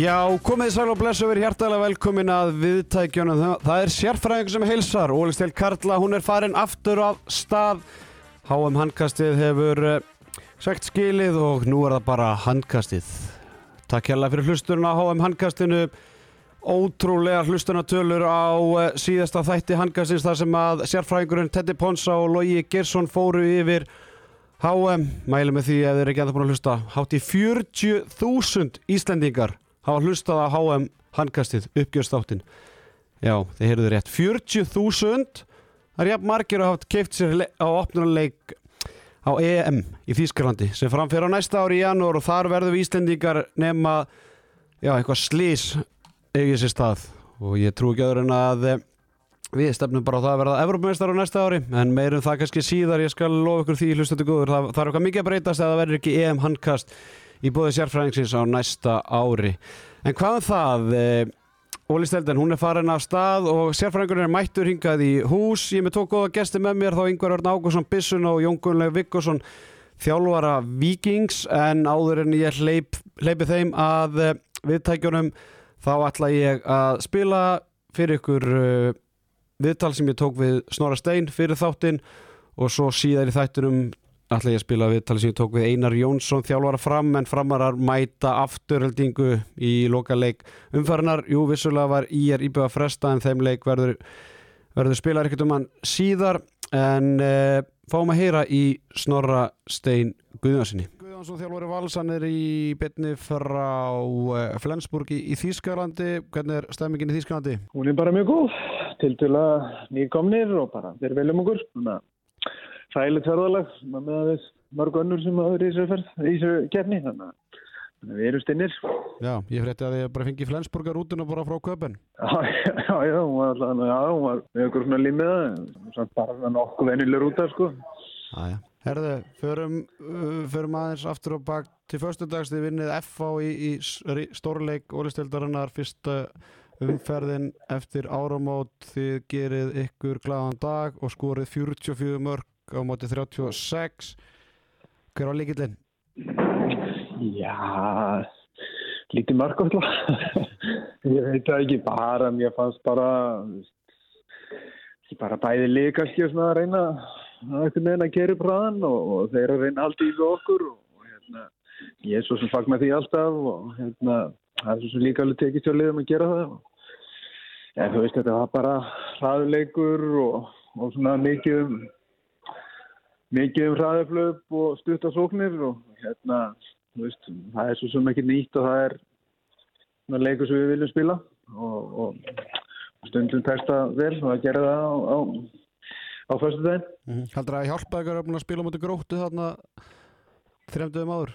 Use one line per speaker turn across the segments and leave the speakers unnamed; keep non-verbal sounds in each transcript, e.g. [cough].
Já, komið sæl og blessu verið hjartalega velkomin að viðtækjunum. Það er sérfræðing sem heilsar. Óli Stel Karla, hún er farin aftur af stað. HM handkastið hefur uh, sagt skilið og nú er það bara handkastið. Takk hérlega fyrir hlusturinn á HM handkastinu. Ótrúlega hlustunatölur á uh, síðasta þætti handkastins þar sem að sérfræðingurinn Teddy Ponsa og Logi Gersson fóru yfir HM. Mælum með því ef þið er ekki enda búin að hlusta. Hátt í 40.000 Íslendingar hafa hlustað á HM handkastið uppgjörstáttin já, þeir heyrðu rétt. 40.000 það er jafn margir að hafa keift sér á opnunarleik á EM í Þýskalandi sem framfér á næsta ári í janúar og þar verðum við Íslendingar nema já, eitthvað slís eigið sér stað. Og ég trú ekki öðru en að eh, við stefnum bara á það að verða Evrópumestar á næsta ári en meirum það kannski síðar. Ég skal lofa ykkur því hlustandi góður það, það er eitthvað mikið að breytast eða það verður ekki EM handkast í bóði sérfræðingsins á næsta ári. En hvað er um það? Eh, Óli Stelden, hún er farin af stað og sérfræðingurinn er mættur hingað í hús. Ég með tók góða gesti með mér þá Yngvar Örn Ágússon Bissun og Jón Gunnleif Vikkosson þjálfara Vikings en áður en ég hleyp, hleypi þeim að eh, viðtækjunum þá ætla ég að spila fyrir ykkur uh, viðtal sem ég tók við Snorra Stein fyrir þáttinn og svo síðar í þættunum ætla ég að spila viðtali sem ég tók við Einar Jónsson þjálfara fram en framarar mæta afturheldingu í lokaleik umfarinar, jú vissulega var í er íbjöða fresta en þeim leik verður, verður spilar ekkert um hann síðar. En eh, fáum að heyra í Snorra Stein Guðjónssoni Guðjónsson þjálfari Valsan er í bytni frá eh, Flensburg í, í Þýskalandi, hvernig er stemmingin í Þýskalandi?
Hún er bara mjög góð til til að nýkomnir og bara þeir veljum okkur. Þannig að sælit ferðalag með að við mörg önnur sem hafa verið í þessu þessu gerni þannig að við erum stinnir.
Já, ég frétti að þið bara fengið Flensburgar útun og bara frá köpun
Já, já, já, hún var alltaf já, hún var með okkur svona límiða samt bara nokkuð venilegur út af sko
Æja, herðu, förum uh, förum aðeins aftur og bak til förstudags þið vinnið FH í, í stórleik ólistildarinnar fyrsta umferðin eftir áramót þið gerið ykkur glæðan dag og skorið 44 mörg á móti 36 hver var líkillinn?
Já lítið mörg alltaf ég veit það ekki bara mér fannst bara bara bæði líka að reyna að gera upp hraðan og, og þeir að reyna allt í okkur og, og hérna, ég er svo sem fagnar því alltaf og hérna, það er svo sem líka alveg tekið tjóðlega að gera það. Og, ja, þú veist þetta var bara hraðuleikur og svona mikið um mikið um hraðaflöp og stuttasóknir og hérna, þú veist, það er svo sem ekki nýtt og það er svona leikur sem við viljum spila og, og stundum testa vel og að gera það á, á, á fyrstu daginn.
Mm -hmm. Haldur það að hjálpa ykkur að spila mútið gróttu þarna þremduðum áður?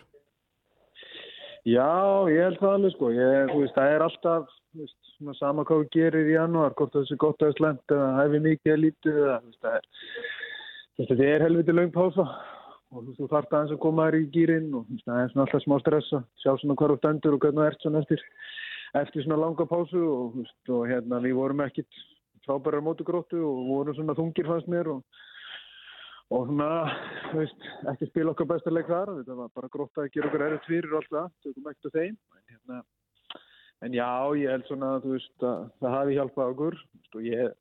Já, ég held það alveg sko, ég, þú veist, það er alltaf veist, svona sama hvað við gerir í januar, hvort það er gott að slenda eða hefði mikið að lítið eða, þú veist, það er Þetta er helviti laung pása og þú þarf það eins að koma þér í gýrin og það er svona alltaf smá stressa, sjá svona hvað þú stendur og hvernig það ert svona eftir, eftir svona langa pásu og, og hérna við vorum ekkit frábærar mótugróttu og vorum svona þungir fannst mér og, og svona, þú veist, ekki spila okkar bestarleik þar, þetta var bara grótt að gera okkur erriðt fyrir og allt það, tökum ekkert á þeim, en hérna, en já, ég held svona, þú veist, að það hafi hjálpað okkur og ég,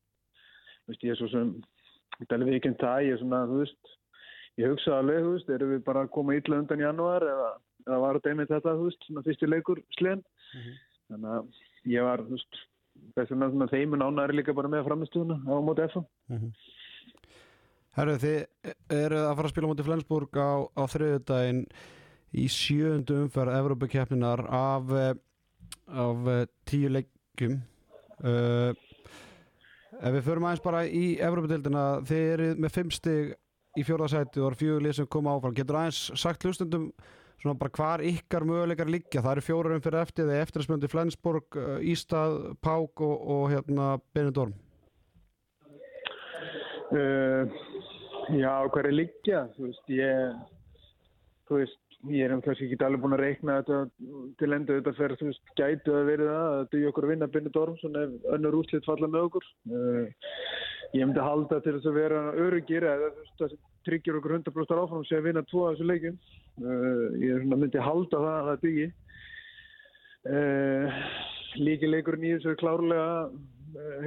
þú veist, ég er svo sem Þetta er alveg ekki en það, ég er svona, þú veist, ég hugsa alveg, þú veist, eru við bara að koma ítla undan januar eða, eða var þetta einmitt þetta, þú veist, svona fyrsti leikur slen. Mm -hmm. Þannig að ég var, þú veist, þess vegna þeimun ánæri líka bara með framistuðuna á móti FA. Mm -hmm.
Herru, þið eru að fara að spila móti Flensburg á, á þriðudaginn í sjöndu umferð Evrópakefninar af, eh, af eh, tíu leikum. Uh, Ef við förum aðeins bara í Evropadeildina, þeir eru með fimm stig í fjórðarsæti og fjögulið sem koma áfram. Getur aðeins sagt hlustundum svona bara hvar ykkar möguleikar liggja? Það eru fjórurum fyrir eftir, þeir eftirspöndi Flensborg, Ístað, Pák og, og hérna Benidorm.
Uh, já, hver er liggja? Þú veist, ég, þú veist, ég er kannski ekki alveg búin að reikna þetta til endur þetta fyrir þú veist gætu að verið það að dugja okkur að vinna Benidorm svona ef önnur útslitt falla með okkur. Uh, ég myndi halda til þess að vera öryggir eða þú veist það tryggir okkur 100% áfram sem að vinna tvo af þessu leikum uh, ég myndi halda það að það dugji Uh, líki leikurinn í þessu klárlega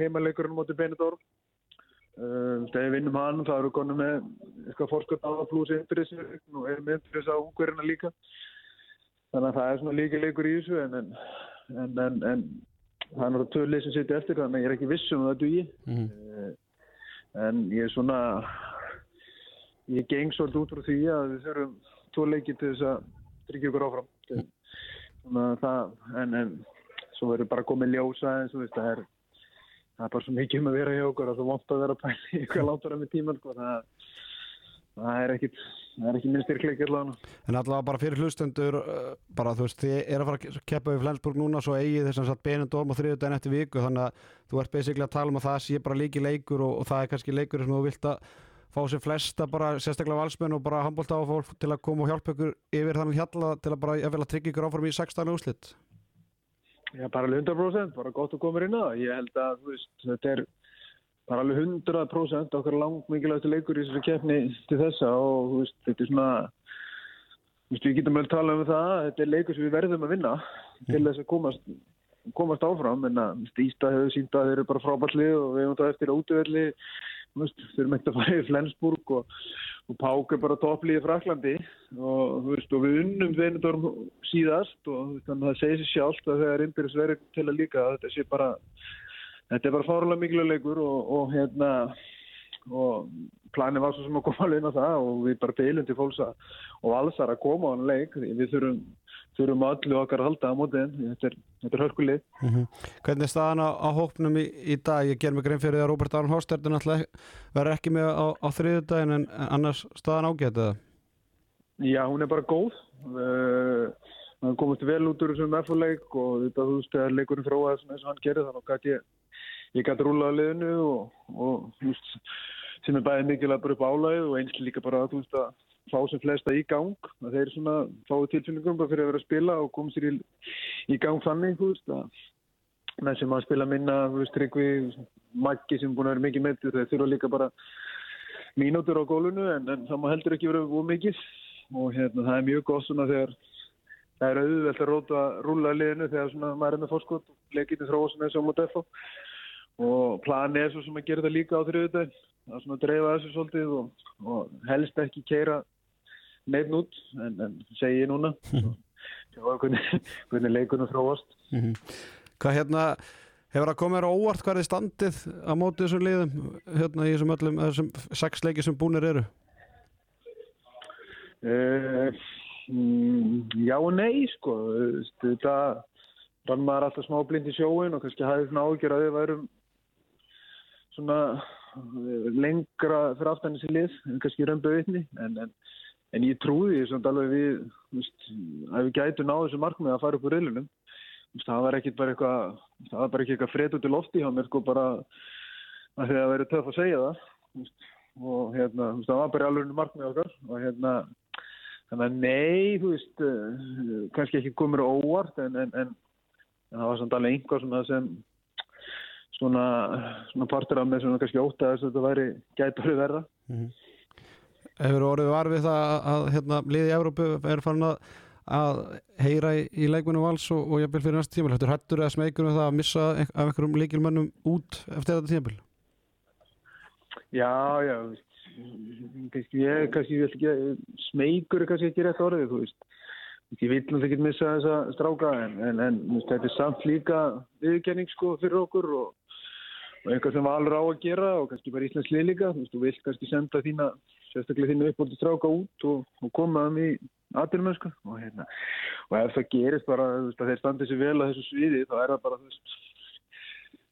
heimaleikurinn móti Benidorm. Uh, þegar við vinnum hann þá erum við konum með eitthvað fórskot á plúsa innbyrðis og erum innbyrðis á ungverðina líka. Þannig að það er svona líki leikur í þessu en, en, en, en, það er náttúrulega töluleg sem sitja eftir þannig að ég er ekki viss um það dugi.
Mhm.
Uh, en ég er svona ég geng svolítið út frá því að við þurfum tvo leiki til þess að tryggja ykkur áfram þannig að það en, en svo verður bara komið ljósa eins og það er það er bara svo mikið um að vera hjá okkur að það vant að vera að pæla ykkur látara með tíman sko. það, það er ekkit það er ekki minn styrkleik allavega
En allavega bara fyrir hlustendur uh, bara þú veist, þið er að fara að keppa við Flensburg núna svo eigið þess að Benidorm og þriðudaginn eftir viku þannig að þú ert basically að tala um að það sé bara líki leikur og, og það er kannski leikur sem þú vilt að fá sér flesta bara sérstaklega valsmenn og bara handbólta á fólk til að koma og hjálpa ykkur yfir þannig hjalla til að bara ég vil að tryggja ykkur áfram í 16 úrslit
Já, bara alveg 100%, bara gott að koma inn á það. Ég held að, veist, þetta er bara alveg 100% okkar langt mikilvægstu leikur í þessari keppni til þessa og, veist, þetta er svona, veist, við getum vel tala um það, þetta er leikur sem við verðum að vinna til þess að komast, komast áfram, en að, Ísta hefur sínt að þeir eru bara frábærtlið og við hefum það eftir þú veist, eru meitt að fara í Flensburg og, og Pák er bara topplið í Fraklandi og veist og við unnum Venedorm síðast og veist, það segir sér sjálft að það er innbyrðis verið til að líka þetta sé bara þetta er bara fárlega mikilvæg leikur og, og hérna og planið var svo sem að koma alveg inn á það og við bara beilum til fólks og alls að koma á hann leik. Við þurfum, þurfum öllu okkar að halda á mótið þetta er, þetta er hörkulið
mm -hmm. Hvernig er staðan á, á hópnum í, í dag? Ég ger mig grein fyrir að Róbert Aron Hóstert verður ekki með á, á þriðudagin en annars staðan ágætið
Já, hún er bara góð uh, hann komist vel út úr þessum F-leik og þetta þú veist þegar leikurinn eins og hann gerir þannig að ég, ég gæti rúla á liðinu og, og þú veist sem er bæðið mikilvægt bara upp álæðið og eins líka bara þú veist að fá sem flesta í gang að þeir svona fáið tilfinningum bara fyrir að vera að spila og koma sér í, í gang þannig að með sem að spila minna Maggi sem búin að vera mikið með þeir þurfa líka bara mínútur á gólunu en, en það má heldur ekki vera úr mikið. Og hérna það er mjög gott svona þegar það er auðvelt að róta rúla liðinu þegar svona maður er með fórskot og leikinu þróa svona eins og mútið eftir og plani er svo sem að gera það líka á þriðudagin að svona dreifa þessu svolítið og, og helst ekki keira neitt nút en, en segi ég núna. Og hvernig, hvernig leikunum þróast.
Mm -hmm. Hvað hérna hefur það komið á óvart er standið á mótið þessum liðum hérna í þessum öllum þessum sex leiki sem búinir eru?
Uh, mm, já og nei sko. Þetta rann maður alltaf smá blind í sjóin og kannski hafið svona ágjör að við værum svona lengra fyrir aftan þessi lið en kannski römbu vitni. En, en, en ég trúði því svona alveg við veist, að við gætu náðu þessu markmið að fara upp úr reilunum það var ekkit bara eitthvað það var bara ekki eitthvað fred út í lofti hjá mér sko bara að því að verið töff að segja það veist, og hérna það var bara alveg markmið okkar og hérna Þannig að nei, þú veist, uh, kannski ekki komur óvart en, en, en, en það var samt alveg einhvað svona sem svona, svona partur af mig sem kannski ótt að þetta væri gætur verða. Mm -hmm.
Hefur orðið varfið það að, að hérna, liði í Európu er farin að, að heyra í, í leikmennu vals og, og jafnvel fyrir næsta tímil. Hættur hættur eða smeykur um það að missa af einhverjum leikilmennum út eftir þetta tímil?
Já, já, kannski ég, kannski ég vil ekki smeykur er kannski ekki rétt orðið þú veist, ég vil náttúrulega ekki missa þessa stráka en, en, en þetta er samt líka viðkenning sko fyrir okkur og, og eitthvað sem var alveg á að gera og kannski bara Íslands lið líka þú veist, þú vilt kannski senda þína sérstaklega þínu uppbóldi stráka út og, og koma þeim í aðbyrjumösku og hérna, og ef það gerist bara veist, að þeir standi sér vel á þessu sviði þá er það bara, þú veist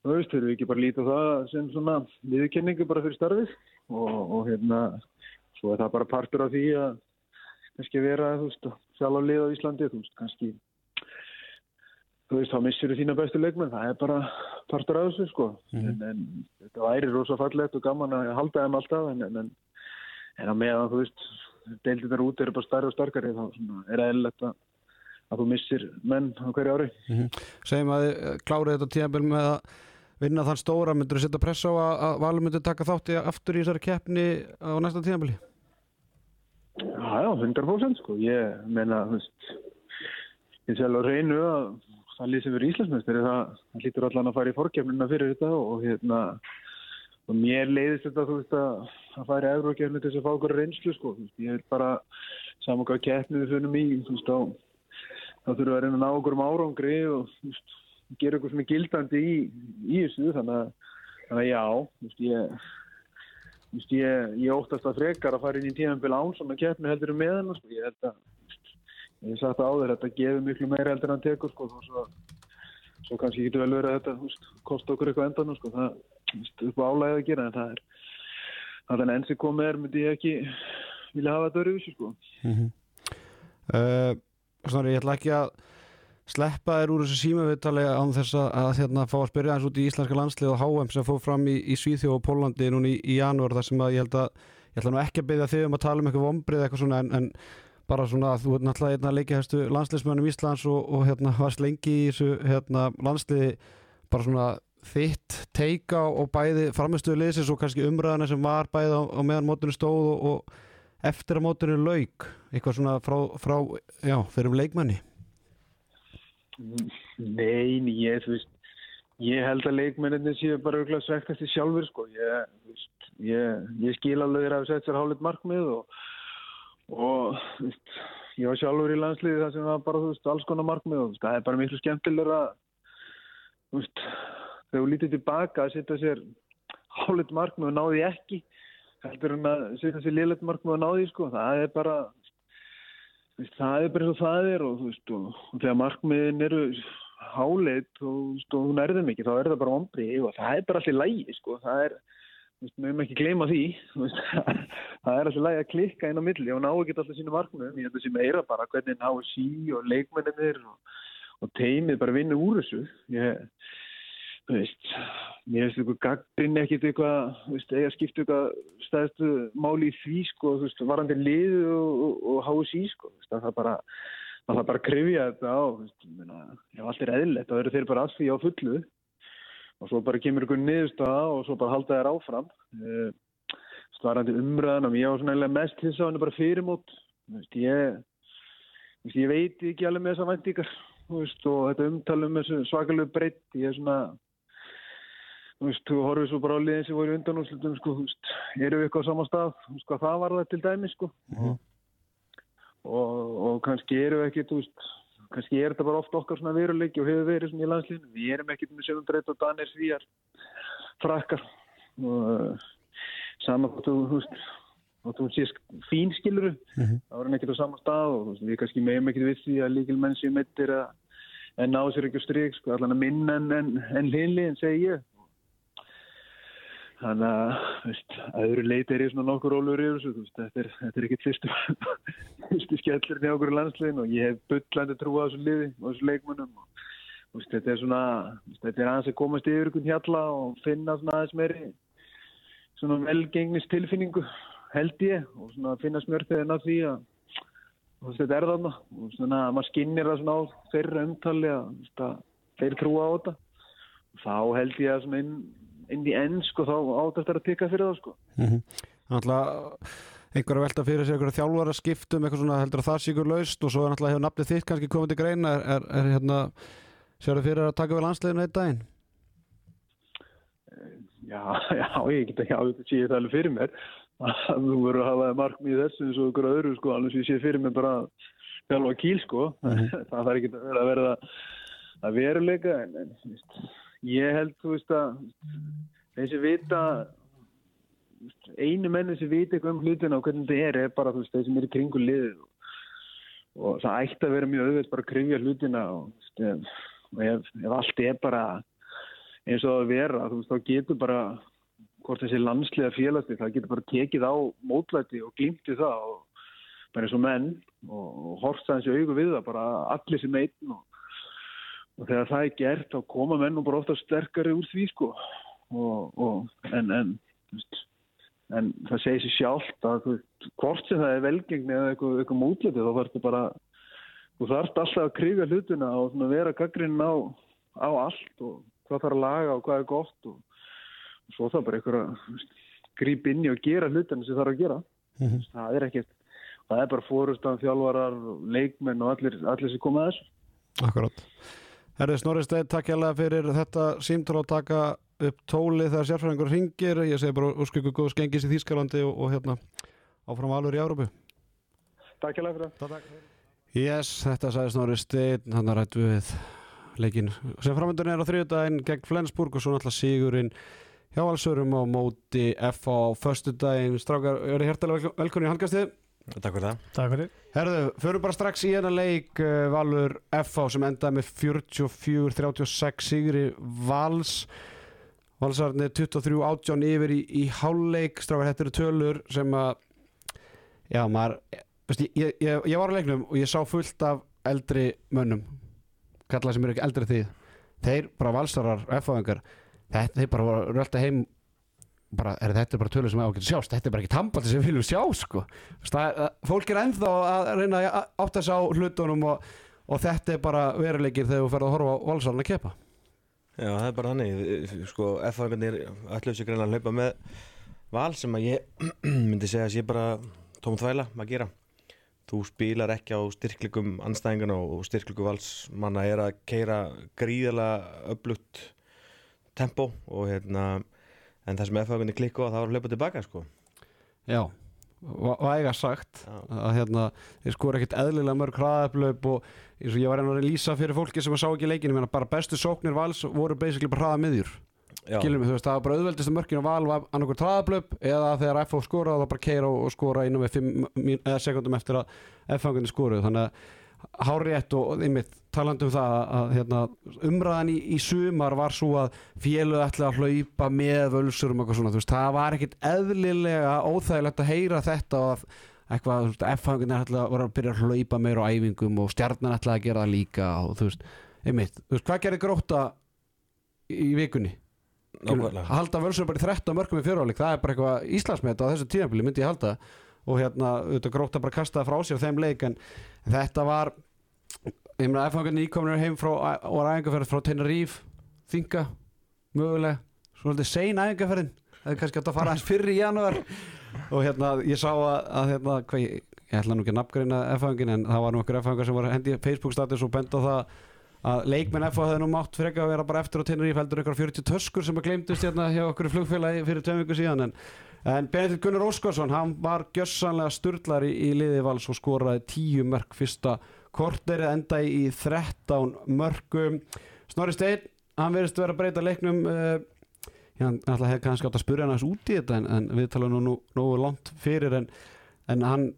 þú veist, þurfum við ekki bara lítið á það sem svona viðkenningu bara fyrir starfið. Og, og hérna svo er það bara partur af því að kannski vera, þú veist, sjálf á lið á Íslandi, þú veist, kannski þú veist, þá missir þú þína bestu leikmenn, það er bara partur af þessu, sko. Mm. en, en þetta væri rosa fallegt og gaman að halda þeim alltaf, en, en, en að meðan, þú veist, deildinar út eru bara starri og starkari, þá er eðlilegt að að þú missir menn á hverju ári
mm -hmm. Segjum að þið klárið þetta tíðanbel með að vinna þann stóra, myndur þú setja press á að, að Valur myndur taka þátt í aftur í þessari keppni á næsta tíðanbili?
Já, já, 100% sko ég meina, veist ég sé alveg reynu að það lið sem verður Íslandsmestari það, það lítur allan að fara í fórkjafnina fyrir þetta og hérna og mér leiðist þetta þú veist að að fara í eurokjafni til þess að fá okkur reynslu sko, ég vil bara saman hvað keppnið við finnum í þú veist, þá, þá þurfum við að reyna að ná okkur um árangri og þú veist, gera okkur sem er gildandi í, í þessu. Þannig að, þannig að já, þú veist, ég þú veist, ég, ég óttast að frekar að fara inn í tímanbíl án svona keppni heldur um meðan, sko, ég held að ég hef sagt áður, þetta gefur miklu meira heldur en hann tekur, sko, og svo, svo kannski getur vel verið að þetta, þú veist, kosta okkur eitthvað endan, sko, það, upp á álæðið að gera, en það er, það er enn sem komið er, myndi ég ekki vilja hafa þetta öruvísi, sko.
Mm -hmm. uh, Snorri, ég ætla ekki að sleppa þér úr þessu símaviðtali án þess að, að hérna, fá að spyrja eins út í íslenska landslið og HM sem fóð fram í, í Svíþjóð og Pólandi núna í, í janúar þar sem að ég held að ég ætla nú ekki að byggja þig um að tala um eitthvað vombrið eitthvað svona en, en bara svona að þú er náttúrulega einna leikihæstu landsliðsmönnum Íslands og, og hérna varst lengi í þessu hérna landsliði bara svona þitt teika og bæði framistuðu liðsins og kannski umræðana sem var bæði á, á meðan mótunum stóð og, og eftir að mótunum lauk eitthvað svona frá, frá já, fyrir um leikmanni
Nei, ég, þú veist, ég held að leikmenninni séu bara auðvitað svektast í sjálfur, sko. Ég, veist, ég, ég skil alveg þér að setja sér hálfitt markmið og, og veist, ég var sjálfur í landsliði það sem var bara, þú veist, alls konar markmið og það er bara miklu skemmtilegur að, þú veist, þegar þú lítið tilbaka að setja sér hálfitt markmið og náði ekki, heldur en að setja sér liðlegt markmið og náði, sko. Það er bara, það er bara eins og það er og, veist, og, og þegar markmiðin eru háleitt og, og hún erðum ekki þá er það bara ombrið og það er bara allir lægi sko. það er, við mögum ekki gleyma því [laughs] það er allir lægi að klikka inn á milli og ná ekki alltaf sínu markmiðum ég held að það sé meira bara hvernig ná sí og leikmennir og teimið bara vinna úr þessu ég þú veist, mér finnst eitthvað gaggrinn ekkert eitthvað, þú veist, eiga skiptu eitthvað stæðstu máli í því, sko, þú veist, varandi liðu og, og, og HSI, sko, þú veist, það er bara, það er bara að krifja þetta á, þú veist, ég meina, ef allt er eðlert, þá eru þeir bara alls því á fullu. Og svo bara kemur ykkur niðurstaða og svo bara halda þær áfram, uh, varandi umræðan og ég var svona eiginlega mest þess að hann er bara fyrirmót, þú veist, ég, þú veist, ég veit ekki alveg með þessa væntíkar, þú veist, og þetta umtalum með svakalegu breytt, ég er svona, þú veist, þú horfið svo bara á liðin sem voru í undanúslutum, sko, þú veist, eru við eitthvað á sama stað, þú veist, hvað það var það til dæmi, sko, mm -hmm. og, og kannski eru við ekkit, þú veist, kannski er þetta bara oft okkar svona veruleiki og hefur verið svona í landslýnum, við erum ekkit með sögum breytt og danir svíjar, frakkar, og uh, saman, þú veist, og þú sé fín skiluru, mm -hmm. það var ekkit á sama stað og veist, við kannski meðum ekkit við því að líkil menn sem mittir að en ná sér ekki stryk, sko, allan að minna en, en, en hinli, en segi ég Þannig að, veist, að öðru leiti er ég svona nokkur ólur yfir þessu, veist, þetta er, er ekkit fyrstu, [laughs] fyrstu skellurinn í okkur landslegin og ég hef byllandi trú á þessu liði og þessu leikmunum og veist, þetta er svona, þetta er aðeins að komast yfir einhvern hjalla og finna svona aðeins meiri svona velgengnis tilfinningu held ég og svona finna smjörþiðin af því að þetta er þarna og svona að maður skinnir það svona á þeirra umtali að þeir trúa á þetta. Og þá held ég að svona inn inn í enn sko þá átast það að tikka fyrir það sko
mm -hmm. Þannig að einhver að velta fyrir sig einhverja þjálfara skiptum eitthvað svona heldur að það sé ykkur laust og svo er náttúrulega hefur nafnið þitt kannski komið til greina er, er, er hérna sér það fyrir að taka vel ansleginu eitt daginn
Já, [laughs] já, ég get ekki þetta sé það alveg fyrir mér [laughs] þú verður að hafa markmið þessu eins og ykkur öðru sko alveg sem ég sé fyrir mér bara þjálfa kíl sko mm -hmm. [laughs] það þarf ekki að verða að veruleika en, en ég held þú veist að þessi vita einu menni sem vita eitthvað um hlutina og hvernig þetta er er bara veist þeir sem eru kringu lið og, það ætti að vera mjög auðvitað bara að krifja hlutina og, veist, og ef, ef allt er bara eins og að vera veist þá getur bara hvort þessi landsliða félagsti það getur bara tekið á mótlæti og glýmti það og bara eins og menn og, og horsta þessi augu við það bara allir sem einn og og þegar það er gert þá koma menn og bara ofta sterkari úr því sko. Og, og en, en, en það segir sér sjálft að veist, hvort sem það er velgengni eða eitthvað, eitthvað mútliti þá það bara þú þarf alltaf að kriga hlutina og vera gaggrinn á, á allt og hvað þarf að laga og hvað er gott og, og svo það bara eitthvað grýp inn í og gera hlutina sem þarf að gera. Mm -hmm. það er ekkert það er bara fórustan, þjálfarar, leikmenn og allir, allir sem koma að þessu.
Akkurát Herði Snorri Steinn, takk hérlega fyrir þetta símtál að taka upp tóli þegar sérfræðingur ringir. Ég segi bara úrskuku góð skengis í Þýskalandi og, og hérna áfram alveg í Európu.
Takk hérlega fyrir það.
Yes, þetta sagði Snorri Steinn, hann er rætt við leikin sem framöndun er á þriðdægin gegn Flensburg og svo náttúrulega Sigurinn hjá Valsurum á móti F á förstudaginn. Strákar, verið hjertalega velkonni í handkastið.
Takk fyrir það.
Takk fyrir.
Herðu, förum bara strax í hennar leik uh, Valur FH sem endaði með 44-36 sigri Vals Valsarnir 23-18 yfir í, í háluleik strákar þetta eru tölur sem að já maður veist, ég, ég, ég var á leiknum og ég sá fullt af eldri mönnum kalla sem eru ekki eldri en þið þeir bara valsarar FH-engar þeir bara voru rölda heim bara, er þetta bara tölur sem á að geta sjást þetta er bara ekki tambaldi sem við viljum sjá sko. það, fólk er ennþá að reyna að átta sig á hlutunum og, og þetta er bara veruleikir þegar þú ferð að horfa á valsarinn að kepa
Já, það er bara þannig, sko, F-fangarnir ætluðu sér greinlega að hlaupa með val sem að ég [clears throat] myndi segja að sé bara tóm þvæla að gera. Þú spilar ekki á styrklegum anstæðingana og styrklegu valsmanna er að keira gríðala öflutt tempo og hérna, en það sem F-fangarnir klikku á það var að hlaupa tilbaka, sko.
Já, væga sagt
Já.
að hérna, þeir skor ekkert eðlilega mörg hraðaflöp og eins og ég var einhverjum að lýsa fyrir fólki sem að sá ekki leikinu, menna bara bestu sóknir vals voru basically bara hraða miðjur skilum við, þú veist, það var bara auðveldistu mörkinu val var annarkur hraðaflöp eða þegar FH skoraði þá bara keira og skora innan við 5 sekundum eftir að F-fangunni skoruðu, þannig að hárétt og einmitt talandi um það að hérna, umræðan í, í sumar var svo að féluð ætla að hlaupa með völsurum og eitthvað svona, þú veist, það var ekkit eðlilega óþægilegt að heyra þetta og að eitthvað, þú veist, F-fangunni ætla að vera að byrja að hlaupa meira á æfingum og stjarnan ætla að gera það líka og þú veist, einmitt, þú veist, hvað gerir gróta í vikunni?
nákvæmlega.
halda völsur bara í 13 mörgum í fyriráleik það er bara eitthvað Íslandsmet á þessu tíðanbili myndi ég halda og hérna auðvitað gróta bara kastaði frá sér á þeim leik en þetta var ég meina F-fangarnir íkominir heim frá og var æfingarferð frá Tenerife þinga, mögulega svolítið sein æfingarferðin það er kannski átt að fara aðeins fyrr í janúar. [laughs] Og hérna ég sá að, að hérna, hvað, ég, ég ætla nú ekki að nafngreina F-fangin en það var nú okkur F-fangar sem var að hendi Facebook status og benda það að leikmenn FH hefði nú mátt freka að vera bara eftir á Tenerife heldur ykkur 40 töskur sem að gleymdust hérna hjá okkur flugfélagi fyrir tveim viku síðan en, en Benedikt Gunnar Óskarsson hann var gjössanlega sturlar í, liði vals og skoraði 10 mörg fyrsta korterið enda í 13 mörgum Snorri Steinn, hann verðist vera að breyta leiknum uh, já, hann ætla hefði kannski átt að spurja hann aðeins út í þetta en, en við tala nú nú- nógu langt fyrir en, en hann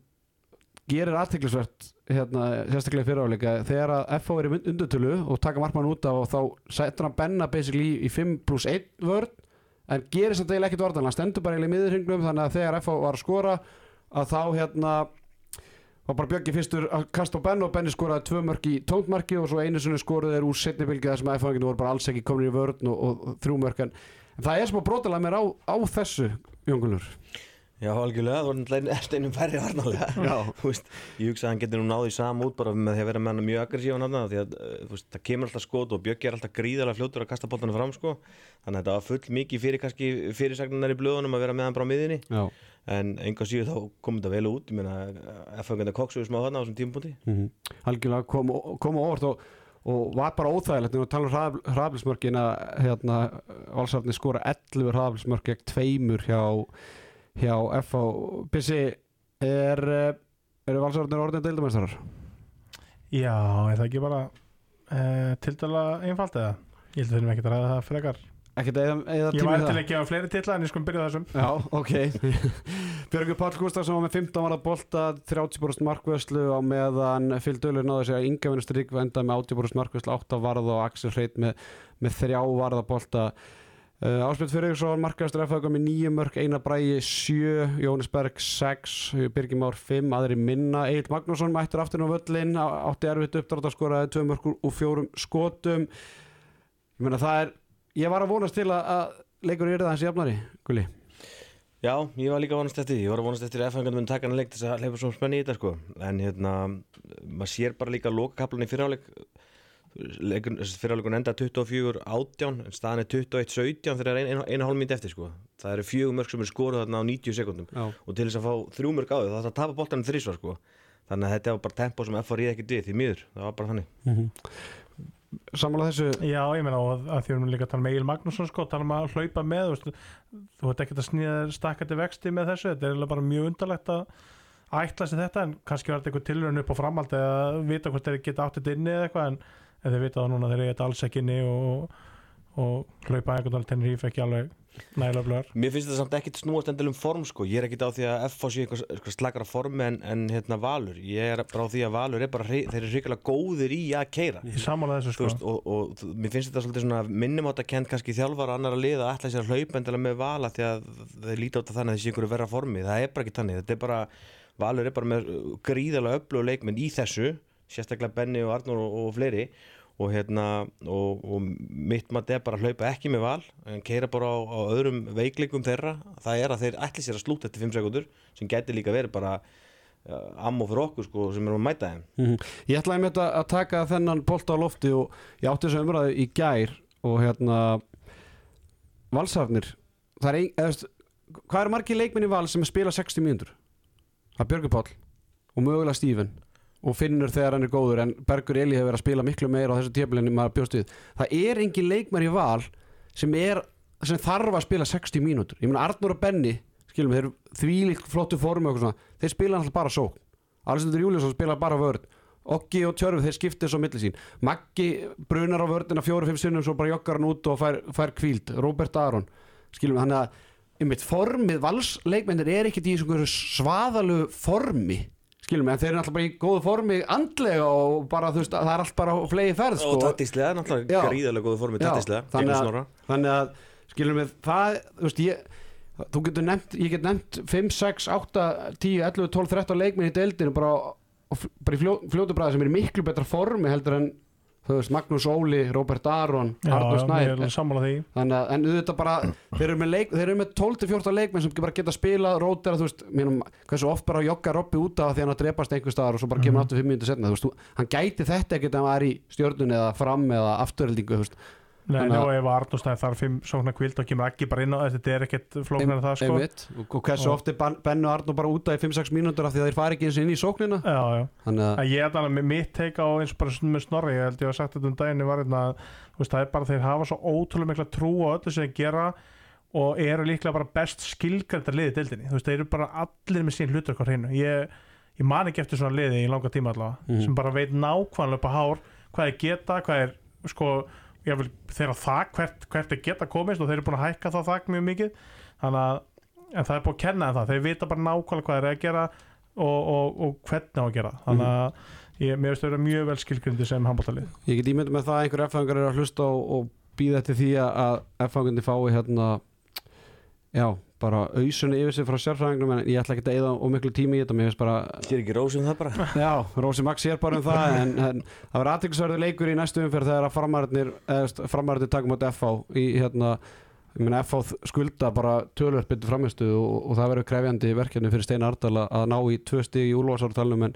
gerir aðteklisvert hérna, sérstaklega í fyriráleika. Þegar að FH er í undirtölu og taka markmann út af og þá setur hann Benna basically í 5 pluss 1 vörn en gerir samt eiginlega ekkert vartan hann stendur bara eiginlega í miðurhingnum þannig að þegar FH var að skora að þá hérna var bara Björki fyrstur að kasta á Benna og Benni skoraði tvö mörk í tóntmarki og svo einu sinni skoraði þeir úr setni bylgi þar sem FH-inginu voru bara alls ekki komin í vörn og, og, þrjú mörk. En, það er smá brotalega mér á, á þessu Jóngulur
Já, algjörlega, það var náttúrulega steinum færri varnalega [laughs] Ég hugsa að hann getur nú náði saman út bara með því að vera með hann mjög aggressívan hann því að þú veist, það kemur alltaf skot og Bjöggi er alltaf gríðarlega fljótur að kasta boltana fram sko. þannig að þetta var full mikið fyrir kannski fyrirsagnar í blöðunum að vera með hann bara á miðinni
Já,
en enga síðu þá kom þetta vel út ég meina, F-fangenda koksuðu smá þarna á þessum tímpúti
mm algjörlega kom, kom og, var bara óþægilegt. Og tala um hraðaflismörkin að hérna, valsarni skora 11 hraðaflismörk gegn tveimur hjá, hjá F á Bissi er eru valsarnir orðin deildumestrar?
Já, er það ekki bara uh, til dala einfalt eða? Ég held að við þurfum ekki að ræða það frekar.
Ekkert eða, eða
Ég
tími í
væri
það?
til að gefa fleiri titla en ég skulum byrja á þessum.
Já, ok [laughs] Björgur Páll Gustafsson var með 15 varða bolta 30% markvöslu á meðan Fyll Dölur náði sig að Inga Vinur Strík enda með 80% markvöslu 8 varða og Axel Hreit með, með 3 varða bolta uh, Áspjöld Fyrirsson markvæstur FHK með 9 mörg Einar Bræi 7, Jónis Berg 6 Birgir Már 5, aðri minna Egil Magnússon mættur aftur á völlin átti erfitt uppdrátt að skoraði 2 mörg úr 4 skotum ég meina það er ég var að vonast til að, að leikur er það hans jafnari, Gulli
Já, ég var líka að vonast eftir því. ég var að vonast eftir að F-fangenda mun taka hann leik til þess að hleypa svona spenni í þetta sko. en hérna, maður sér bara líka lokakaplan í fyriráleik fyriráleikun enda 24 átján, en staðan er 21 17 þegar eina ein, ein hálf mínúti eftir sko. það eru fjögur mörg sem eru skoruð þarna á 90 sekundum
Já.
og til þess að fá þrjú mörg á þau þá þarf að tapa boltanum þrísvar sko. þannig að þetta var bara tempo sem F var í ekki dið því miður, það var bara þannig
sammála þessu
Já, ég meina og að því við erum líka að tala með Egil Magnússon sko, tala um að hlaupa með veist, þú veit ekki að sníða stakkandi vexti með þessu, þetta er bara mjög undarlegt að ætla sér þetta en kannski var þetta eitthvað tilraun upp á framhaldi að vita hvort þeir geta átt þetta inni eða eitthvað en, en þeir vita það núna þeir þetta alls ekki inni og, og hlaupa einhvern veginn tennir ekki alveg nægilega blöðar.
Mér finnst þetta samt ekkit snúast endil um form sko. Ég er ekkit á því að FH sé eitthvað, eitthvað slakara formi en, en hérna Valur. Ég er bara á því að Valur er bara þeir eru hrikalega góðir í að keira
samála þessu sko.
veist, og, og þú- mér finnst þetta svolítið svona minnumáta kent kannski þjálfara annar að liða að ætla sér að hlaupa endilega með vala því að þeir líta á þetta þannig að þessi ykkur verra formi. Það er bara ekki þannig, þetta er bara Valur er bara með gríðalega öflug leikmenn í þessu, sérstaklega Benny og Arnur og, og fleiri og hérna og, og mitt maður er bara að hlaupa ekki með val en keira bara á, á öðrum veikleikum þeirra það er að þeir ætli sér að slúta eftir 5 sekundur sem gæti líka verið bara uh, ammo fyrir okkur sko sem erum að mæta þeim
Mhm. Ég ætlaði með þetta að taka þennan bolta á lofti og ég átti þessu umræðu í gær og hérna valsarnir það er ein, eða, veist, hvað eru margir leikminni val sem spila 60 mínútur? Það er Björgur Páll og mögulega Stífin og finnur þegar hann er góður en Bergur Eli hefur verið að spila miklu meira á þessu tíflinni maður bjóst við. Það er engin leikmar í val sem, er, sem þarf að spila 60 mínútur. Ég meina Arnur og Benny skilum, þeir eru þvílíkt flottu formu þeir spila alltaf bara sókn. Alessandur Júliusson spila bara vörð Oggi og Tjörfi þeir skiptið svo milli sín. Maggi brunar á vörðina fjóru-fimm sinnum svo bara jokkar hann út og fær, fær kvíld Robert Aron skilum hann að einmitt formið valsleikmennir er ekkert í svaðalu formi skilum en þeir eru alltaf bara í góðu formi andlega og bara þú veist það er allt bara flegi ferð
og
sko.
tattíslega, náttúrulega
Já.
gríðalega góðu formi tattíslega,
þannig þannig að skilum við það þú veist ég þú getur nefnt, ég get nefnt 5, 6, 8, 10, 11, 12, 13 leikminn í deildinu bara, bara í fljó, fljótu bræði sem er í miklu betra formi heldur en veist, Magnús Óli, Robert Aron Arnur að, en auðvitað bara þeir eru með, leik, þeir eru með 12-14 leikmenn sem bara geta spilað, rótera, þú veist mínum, hversu oft bara jogga Robby út af því hann að drepast einhver staðar og svo bara kemur
Mhm.
mm 8-5 minútur setna, þú veist, hann gæti þetta ekkert ef hann er í stjörnun eða fram eða afturheldingu, þú veist,
Nei,
Þannig að-
og ef Arnús það þarf fimm sóknar kvild og kemur ekki bara inn á þetta er ekkert flóknar en það sko.
einmitt, og, og hversu
Og-
oft er Ben- Benni og Arnur bara úta í 5-6 mínútur af því að þeir fari ekki eins og inn í sóknina?
Já, já.
Þannig að,
að ég er þannig með mitt teika á eins og bara með snorri ég held ég að sagt þetta um daginn var hérna, að, þú veist, það er bara þeir hafa svo ótrúlega mikla trú á öllu sem þeir gera og eru líklega bara best skilgrændar liðið deildinni, þú veist, þeir eru bara allir með sín hlutur hvað hreinu. Ég, ég man ekki eftir svona liði í langa tíma allavega
Mhm.
sem bara veit nákvæmlega upp á hár hvað þeir geta, hvað er sko, vil þeirra þak hvert, hvert þeir geta komist og þeir eru búin að hækka það þak mjög mikið. Þannig að það er búin að kenna það, þeir vita bara nákvæmlega hvað þeir eru að gera og, og, og hvernig á að gera. Þannig að ég, mér veist að vera mjög vel skilgrindi sem handbóltalið
ég get ímyndið með það að einhver F-fangar eru að hlusta og, og býða eftir því að F-fangarnir fái hérna já, bara ausunni yfir sig frá sérfræðingnum en ég ætla ekki að eyða og miklu tími í þetta, mér finnst bara
Sér ekki rósum það bara? [laughs]
Já, Rósi Max sér bara um það [laughs] en, en það verður aðtilsverðu leikur í næstu umferð þegar að framarðinir framarðinir takum átt FH í hérna ég meina FH skulda bara tölvöld byrju framistu og, og það verður krefjandi verkefni fyrir Steina Ardal að- ná í tvö stig í úlfarsártalunum en,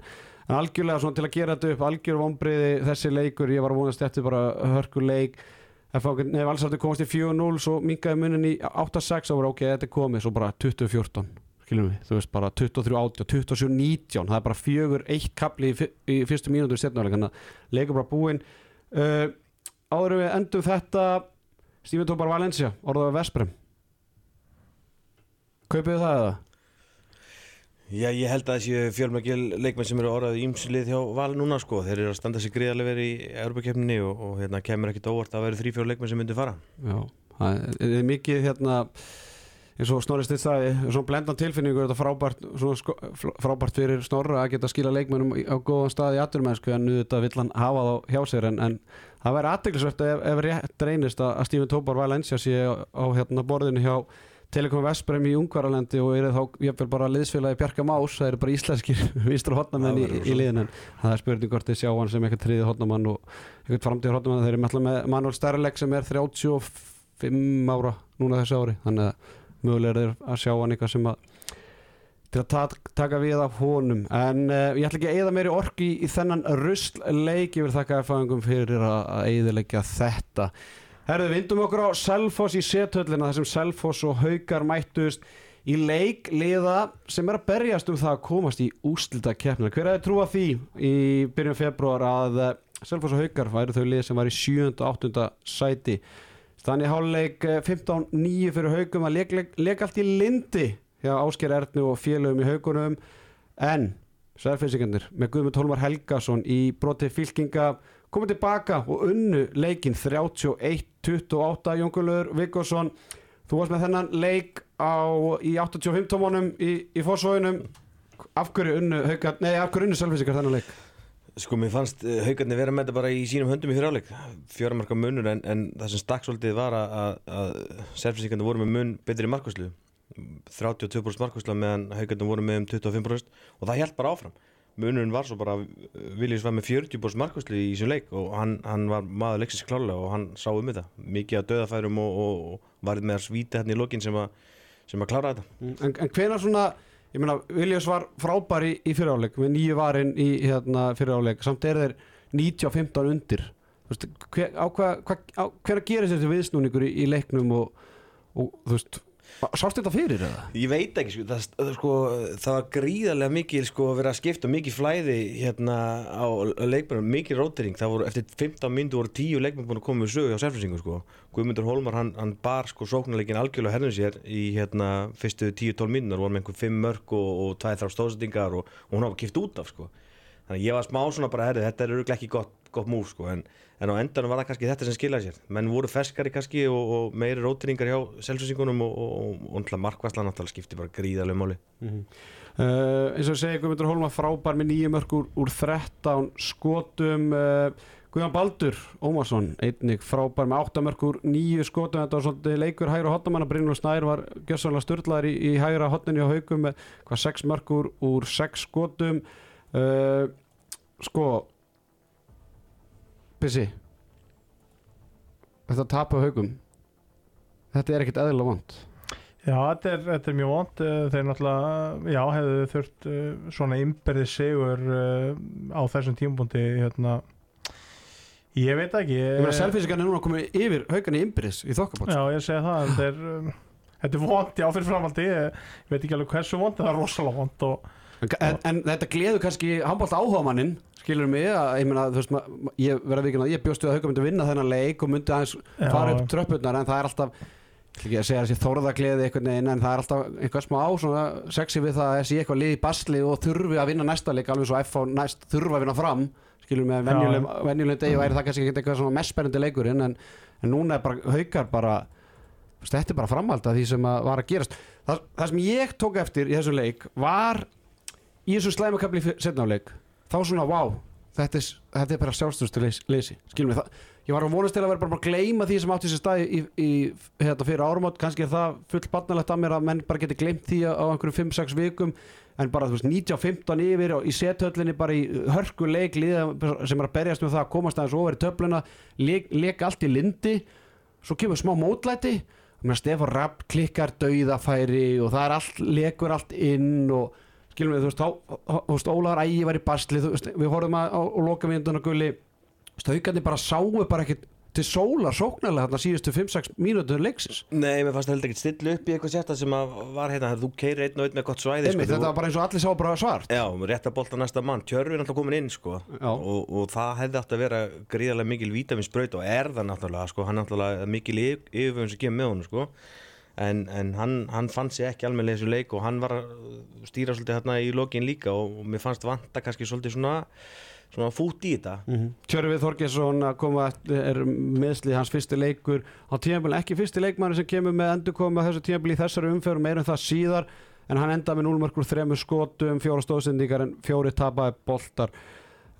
en algjörlega svona til að gera þetta upp algjör vonbriði þessi leikur. Ég var að vonast eftir bara hörku nefn valsarði komast í 4-0 svo minkaði munin í 8-6 og var ok, þetta er komið, svo bara 20-14 skiljum við, þú veist bara 23-18 27-19, það er bara fjögur eitt kapli í, í fyrstu mínútur setnáleik þannig að leikur bara búinn. Uh, áður við endum þetta Stífin tók bara Valencia, orðaði Vesprem. Kaupið það eða?
Já, ég held að þessi fjölmækjel leikmenn sem eru orðaði ímslið hjá Val núna sko, þeir eru að standa sig gríðarlega verið í Europakefninni og, og hérna kemur ekkit óvart að vera þrý fjór leikmenn sem myndi fara.
Já, það er- er mikið hérna eins og Snorri Stitt sagði, svona blendan tilfinningu er þetta frábært, sko, frábært fyrir Snorra að geta skila leikmennum í- á góðan stað í aturmennsku en þetta vill hann hafa þá hjá sér en, en það væri aðteglisvert ef, ef rétt reynist að, Stephen Tópar Valencia sé á, á hérna borðinu hjá Telekom Vesprem í Ungvaralendi og er þá jafnvel bara liðsfélagi Bjarka Más það eru bara íslenskir [laughs] vinstra hotnamenn í, í liðin en það er spurning hvort þið sjá hann sem eitthvað triði hotnamann og eitthvað framtíð hotnamann þeir eru með, með Manuel Sterleg sem er 35 ára núna þessu ári. Þannig að mögulega er að sjá hann eitthvað sem að til að ta taka við af honum. En uh, ég ætla ekki að eyða meiri orki í, í þennan rusl leik. Ég vil þakka erfæðingum fyrir að, að eyðilegja þetta Herðu, vindum okkur á Selfoss í sethöllina þar sem Selfoss og Haukar mættust í leik liða sem er að berjast um það að komast í úslita keppnina. Hver er að trúa því í byrjun februar að Selfoss og Haukar væri þau lið sem var í 7. og 8. sæti Þannig háluleik 15-9 fyrir Haukum að leik, leik, allt í lindi hjá Ásker Ernu og félögum í Haukunum en Særfeysingarnir með Guðmund Hólmar Helgason í broti fylkinga komið tilbaka og unnu leikin 31-28 Jónkulur Viggorsson þú varst með þennan leik á, í 85 tómanum í, í fórsóðunum af hverju unnu unnu Særfeysingar þennan leik?
Sko mér fannst haugarnir vera með þetta bara í sínum höndum í fyriráleik fjóramarka munur en, en það sem stakk svolítið var að, að, selfinsíkandi voru með mun betri markvæslu 32% markvæsla meðan haugarnir voru með um 25% og það held bara áfram munurinn var svo bara Viljus var með 40% markvæslu í þessum leik og hann, hann var maður leiksins klálega og hann sá um þetta. Mikið að döðafærum og, og, og var með að svíta hérna í lokin sem, a, sem að klára þetta.
En, en hvena svona ég meina, Viljus var frábær í, fyriráleik með nýju varin í hérna, fyriráleik samt er þeir 90-15 undir. Þú veist, hver, á hvað hva, hver að gera þessi viðsnúningur í, í leiknum og, og þú veist sást þetta fyrir eða?
Ég veit ekki, sko, það, það, sko, það var gríðarlega mikið sko, vera að skipta mikið flæði hérna á leikmennum, mikið rótering, það voru eftir 15 myndu voru 10 leikmenn búin að koma við sögu á sérflýsingu sko. Guðmundur Hólmar, hann, hann bar sko sóknarleikin algjörlega herðin sér í hérna fyrstu 10-12 myndunar, voru með einhver 5 mörg og, og 2-3 stóðsendingar og, og hún hafa kipt út af sko. Þannig ég var smá svona bara, herri, þetta er öruglega ekki gott, gott múf sko, en, en á endanum var það kannski þetta sem skilaði sér. Menn voru ferskari kannski og, og meiri rótringar hjá selfsvísingunum og, og, og markværslan náttúrulega skipti bara gríðarlega máli.
Mm -hmm. uh, eins og segja Guðmundur Hólmar frábær með nýju mörg úr, úr 13 skotum uh, Guðan Baldur Ómarsson einnig frábær með 8 mörg úr nýju skotum þetta var svolítið leikur hægra hotnamanna Brynjólf Snær var gjössalega störtlaður í, í hægra hotninni á haugum með hvað 6 mörg úr, úr 6 skotum uh, sko Bissi þetta tap á haugum? Þetta er ekkert eðla vond
Já, þetta er, þetta er mjög vond þeir náttúrulega, já, hefðu þurft uh, svona ymberði sigur uh, á þessum tímpundi hérna ég veit ekki
Ég meina selfinskan er núna komið yfir haugan í ymbriðs í þokkabóts
Já, ég segi það, þetta er þetta er vond, já, fyrir framaldi ég, ég veit ekki alveg hversu vond, en það er rosalega vond og,
en, en þetta gleður kannski handbólt áhuga mannin skilur mig að, ég meina, veist ég verða vikinn að ég bjóstu að hauga myndi vinna þennan leik og myndi aðeins fara upp tröppurnar en það er alltaf ekki að segja þessi þórðagleði einhvern veginn en það er alltaf einhvað smá svona sexy við það að þessi eitthvað liði basli og þurfi að vinna næsta leik alveg svo F á næst þurfa að vinna fram skilur mig að venjulegum, degi væri það kannski eitthvað mest spennandi leikurinn en, en núna er bara haukar bara þetta er bara framhald að því sem að var að gerast. Það, það sem ég tók eftir í þessu leik var í þessu slæmakabli setnáleik þá svona, wow, þetta er, þetta er bara sjálfstöðstu leysi, skilum við það ég var að vonast til að vera bara að gleyma því sem átti sér stað í, í hérna fyrir árumót kannski er það full barnalegt að mér að menn bara geti gleymt því á einhverjum 5-6 vikum. En bara þú veist 19-15 yfir og í sethöllinni bara í hörku leik sem er að berjast með það að komast aðeins over í töfluna leik, leik allt í lindi svo kemur smá mótlæti. Stefán Rapp klikkar dauðafæri og það er allt, lekur allt inn og skilum við, þú veist, þú veist Ólaður Ægi var í basli, þú veist, við horfum að á, á lokaminduna gulli, stöðgandi bara sáu bara ekkert til sólar sóknarlega þarna síðustu 5-6 mínútur leiksins.
Nei, mér fannst það heldur ekki stilla upp í eitthvað sérta sem að var hérna, þú keirir einn og einn með gott svæði sko,
þetta var bara eins og allir sá bara svart.
Já, rétt að bolta næsta mann, Tjörfi er náttúrulega komin inn sko og, og það hefði að vera gríðarlega mikil vítaminsbraut og er það náttúrulega sko, hann náttúrulega mikil yf- yfirvöðun sem kemur með honum sko en, en hann, hann fann sér ekki almennilega í þessu leik og hann var að stýra svolítið hérna í lokin líka og, og mér fannst vanta kannski svolítið svona, svona fút í þetta.
Tjörfið Þorgesson að koma er meðslið hans fyrsti leikur á tímabili, ekki fyrsti leikmanni sem kemur með endurkoma þessu tímabili í þessari umförum meira en það síðar en hann enda með 0 markur þremur skotum, fjóra stóðsendingar en fjóri tapaði boltar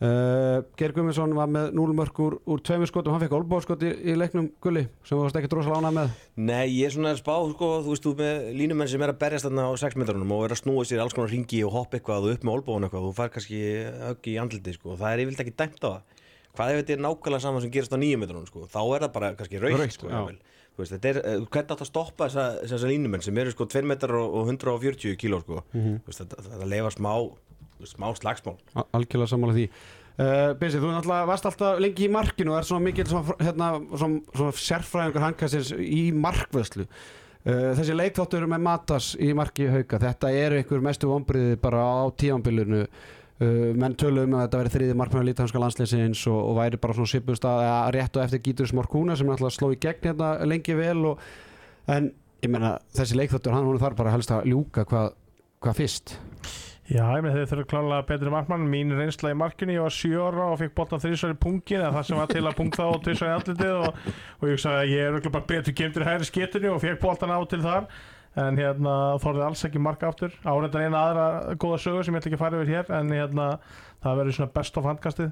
uh, Geir Gumminsson var með 0 markur úr tveimur skotum, hann fekk olbóðskot í, í leiknum gulli sem þú varst ekki drosalega ánað með.
Nei, ég er svona að spá, sko, þú veist, þú með línumenn sem er að berjast þarna á 6 metrunum og er að snúa sér alls konar ringi og hoppa eitthvað og upp með olbóðun eitthvað, þú fær kannski högg í andliti, sko, það er yfirleitt ekki dæmt á það. Hvað ef þetta er nákvæmlega saman sem gerist á 9 metrunum, sko, þá er það bara kannski
Rautt,
sko, veist, þetta er, eh, hvernig átt að stoppa þessa, þessa línumenn sem eru sko 2 metrar og og 140 kíló, sko,
Mhm.
þú veist, þetta, þetta lefa smá, smá slagsmál.
Al- algjörlega sammála því. Uh, Binsi, þú náttúrulega varst alltaf lengi í markinu og er svona mikil hérna, sérfræðingur hankastins í markvöðslu uh, þessi leikþáttur með Matas í marki hauka þetta eru einhver mestu vombriði bara á tímanbylunu uh, menn töluðum að þetta væri þriði markmann lítanska landsleisins og, og væri bara svona svipust að rétt og eftir Gítur Smorkúna sem náttúrulega sló í gegn hérna lengi vel og, en ég meina þessi leikþáttur hann þarf bara helst að ljúka hvað, hvað fyrst
Já, ég með þeir þurfa klálega betri markmann mín reynsla í markinu, ég var 7 ára og fikk í pungin eða það sem var til að pungta og tvisvar í andlitið og, og ég sagði að ég er bara betur gemtur hægri skitinu og fekk boltan á til þar. En hérna þorði alls ekki marka aftur. Áreindar eina aðra góða sögur sem ég ætla ekki að fara yfir hér en hérna það verður svona best of handkastið.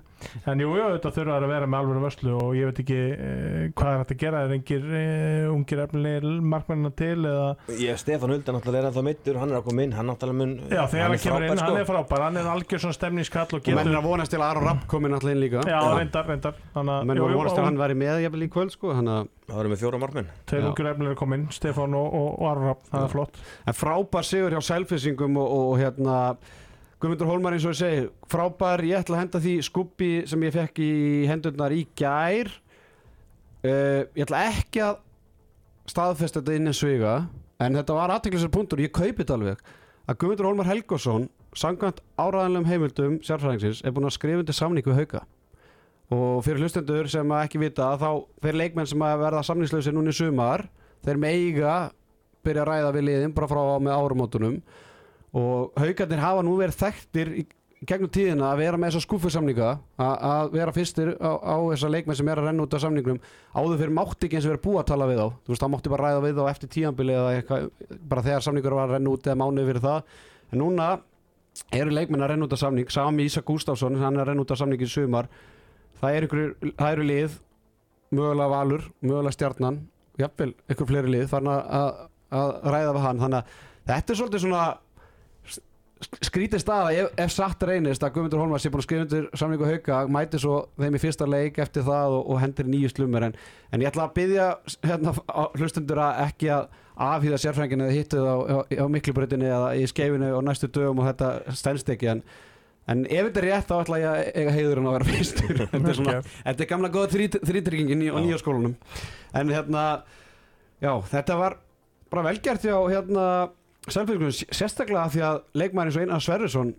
En jú, jú, þetta þurfa að vera með alveg vörslu og ég veit ekki eh, hvað er hægt að gera? Er engir eh, ungir efnilegir markmennina til eða?
Ég, Stefán Huldan náttúrulega er ennþá mittur, hann er að koma inn, hann náttúrulega mun
Já, þegar hann, kemur inn,
frábær,
hann
sko.
er frábær, hann er algjör svona stemningskall og
og menn
getur
er að vonast til að Aron Rapp komi náttúrulega inn líka.
Já, reyndar, reyndar. Þannig að-
menn
jú,
voru
jú,
vonast til
og
að hann væri með jafnvel í kvöld sko, hann að
Það eru með fjóra markmenn.
Tveir
Já.
ungur efnilegir kom inn, Stefán og, og, og Aron Rapp, það er flott.
En frábær sigur hjá selfisingum og, og, og hérna Guðmundur Hólmar eins og ég segi frábær, ég ætla að henda því skubbi sem ég fekk í hendurnar í gær. Uh, ég ætla ekki að staðfesta þetta inn en sviga en þetta var aðteklisar punktur, ég kaupi þetta alveg. Að Guðmundur Hólmar Helgosson samkvæmt áræðanlegum heimildum sérfræðingsins er búin að skrifa undir samning við hauka. Og fyrir hlustendur sem ekki vita þá þeir leikmenn sem að verða samningslausi núna í sumar þeir meiga byrja að ræða við liðin bara frá með árumótunum og haugarnir hafa nú verið þekktir í gegnum tíðina að vera með þessa skúfusamninga að, að vera fyrstir á, á þessa leikmenn sem er að renna út af samningnum áður fyrir mátti ekki eins og vera búið að tala við þá. Þú veist, það mátti bara ræða við þá eftir tíanbili eða eitthvað, bara þegar samningur var að renna út eða mánuði fyrir það, en núna eru leikmenn að renna út af samning Sami Ísak Gustafsson, hann er að renna út af samning í sumar. Það eru, ykkur, það eru lið mögulega valur, mögulega stjarnan jafnvel, ykkur fleiri lið farin að, að, að ræða við hann. Þannig að þetta er svolítið svona skrítið staða ef, ef satt reynist að Guðmundur Holmar sé búin að skrifa undir samlingu hauka mæti svo þeim í fyrsta leik eftir það og, og hendur nýju slumur en, en ég ætla að byggja hérna, hlustundur að ekki að afhýða sérfrængin eða hittu það á, á, á miklubreytinni eða í skeifinu og næstu dögum og þetta stendst ekki en, en ef þetta er rétt þá ætla ég að eiga heiðurinn að vera fyrstur. [laughs] Þetta er, svona, þetta er gamla góða þrítryggingin á
Já.
nýja skólanum. En hérna já þetta var bara velgert hjá hérna Selfiskunum, sérstaklega því að leikmæri eins og Einar Sverrisson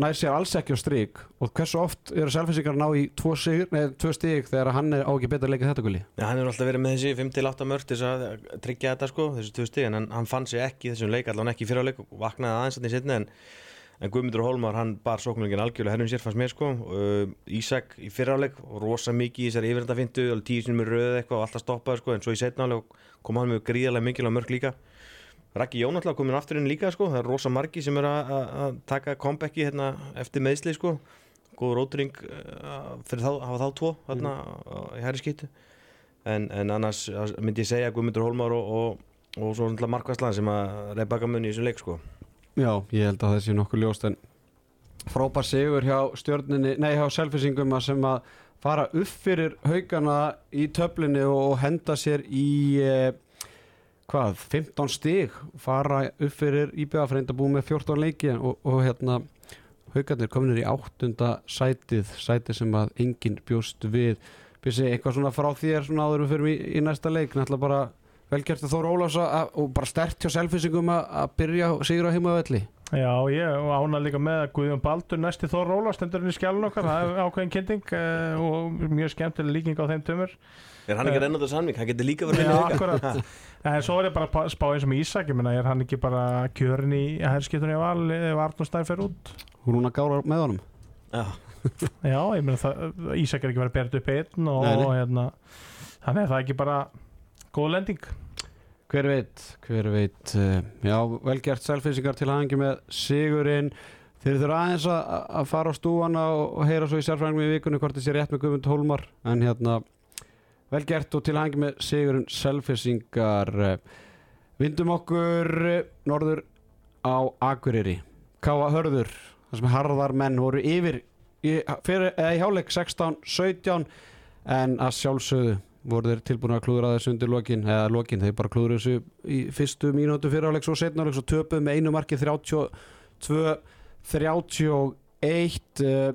nær sér alls ekki á strík og hversu oft eru Selfisingar að ná í tvo, tvo stík þegar hann er á ekki betur að leika þetta gulli?
Já, hann er alltaf verið með þessi 5-8 mörg þess að tryggja þetta sko, þessi tvö stig en hann, hann fann sig ekki í þessum leik, allan ekki í fyrra leik og vaknaði aðeins þannig setni en, en Guðmundur Hólmar, hann bar sóknulingin algjörlega hennum sér fannst mér sko uh, Ísak í fyrra leik, rosa mikið í þessari yfiröndafindu, alveg tíu sinni með röð eitthvað og alltaf stoppaði sko, en svo í setna leik kom hann með gríðarlega mikilvæg mörg líka Raggi Jón alltaf komin aftur inn líka sko, það er rosa margi sem er að- taka comebacki hérna eftir meðsli sko. Góð rótring uh, fyrir þá, hafa þá tvo hérna mm. í hæri skýttu en, en annars myndi ég segja Guðmundur Hólmar og, og, og svo náttúrulega Markvæslan sem að reypa mun í þessum leik sko.
Já, ég held að það sé nokkuð ljóst en frábær sigur hjá stjórninni, nei hjá Selfisingum að sem að fara upp fyrir haugana í töflinni og henda sér í eh, hvað, 15 stig fara upp fyrir íbjöðafreind að búið með 14 leiki og, og hérna haugarnir kominir í áttunda sætið sætið sem að enginn bjóst við. Bjössi, eitthvað svona frá þér svona áður en við fyrir í, í næsta leik? Náttúrulega bara velgert að Þóra Ólafs að- og bara stert hjá Selfisingum að að byrja sigur á heimavelli.
Já, ég ána líka með að Guðjón Baldur næsti Þór Róla stendur inn í skjálun okkar. Það er ákveðin kynning uh, og mjög skemmtileg líking á þeim tömur
Er hann ekki að renna út af samning? Hann getur líka verið
Já,
að [laughs]
En svo er ég bara að spá eins og með Ísak ég meina, er hann ekki bara kjörin í herskiptunni af val ef Arnur Stær fer út?
Hún hún að gára með honum.
Já,
Já, ég meina það, Ísak er ekki verið að þetta upp einn og,
Nei, nei.
og hérna þannig er það ekki bara góð lending.
Hver veit, hver veit uh, já, velgert Selfisingar til hangi með sigurinn. Þeir þurfa aðeins að, að fara á stúana og, heyra svo í sérfræðingum í vikunni hvort þessi rétt með Guðmund Hólmar. En hérna velgert og til hangi með sigurinn Selfisingar vindum okkur norður á Akureyri. Káa Hörður þar sem harðar menn voru yfir í, fyrir, í hjáleik 16-17 en að sjálfsögðu voru þeir tilbúin að klúðra þessu undir lokin eða lokin, þeir bara klúðra þessu í fyrstu mínútu fyrir áleik svo setna áleik svo töpuð með einu marki 32 31 uh,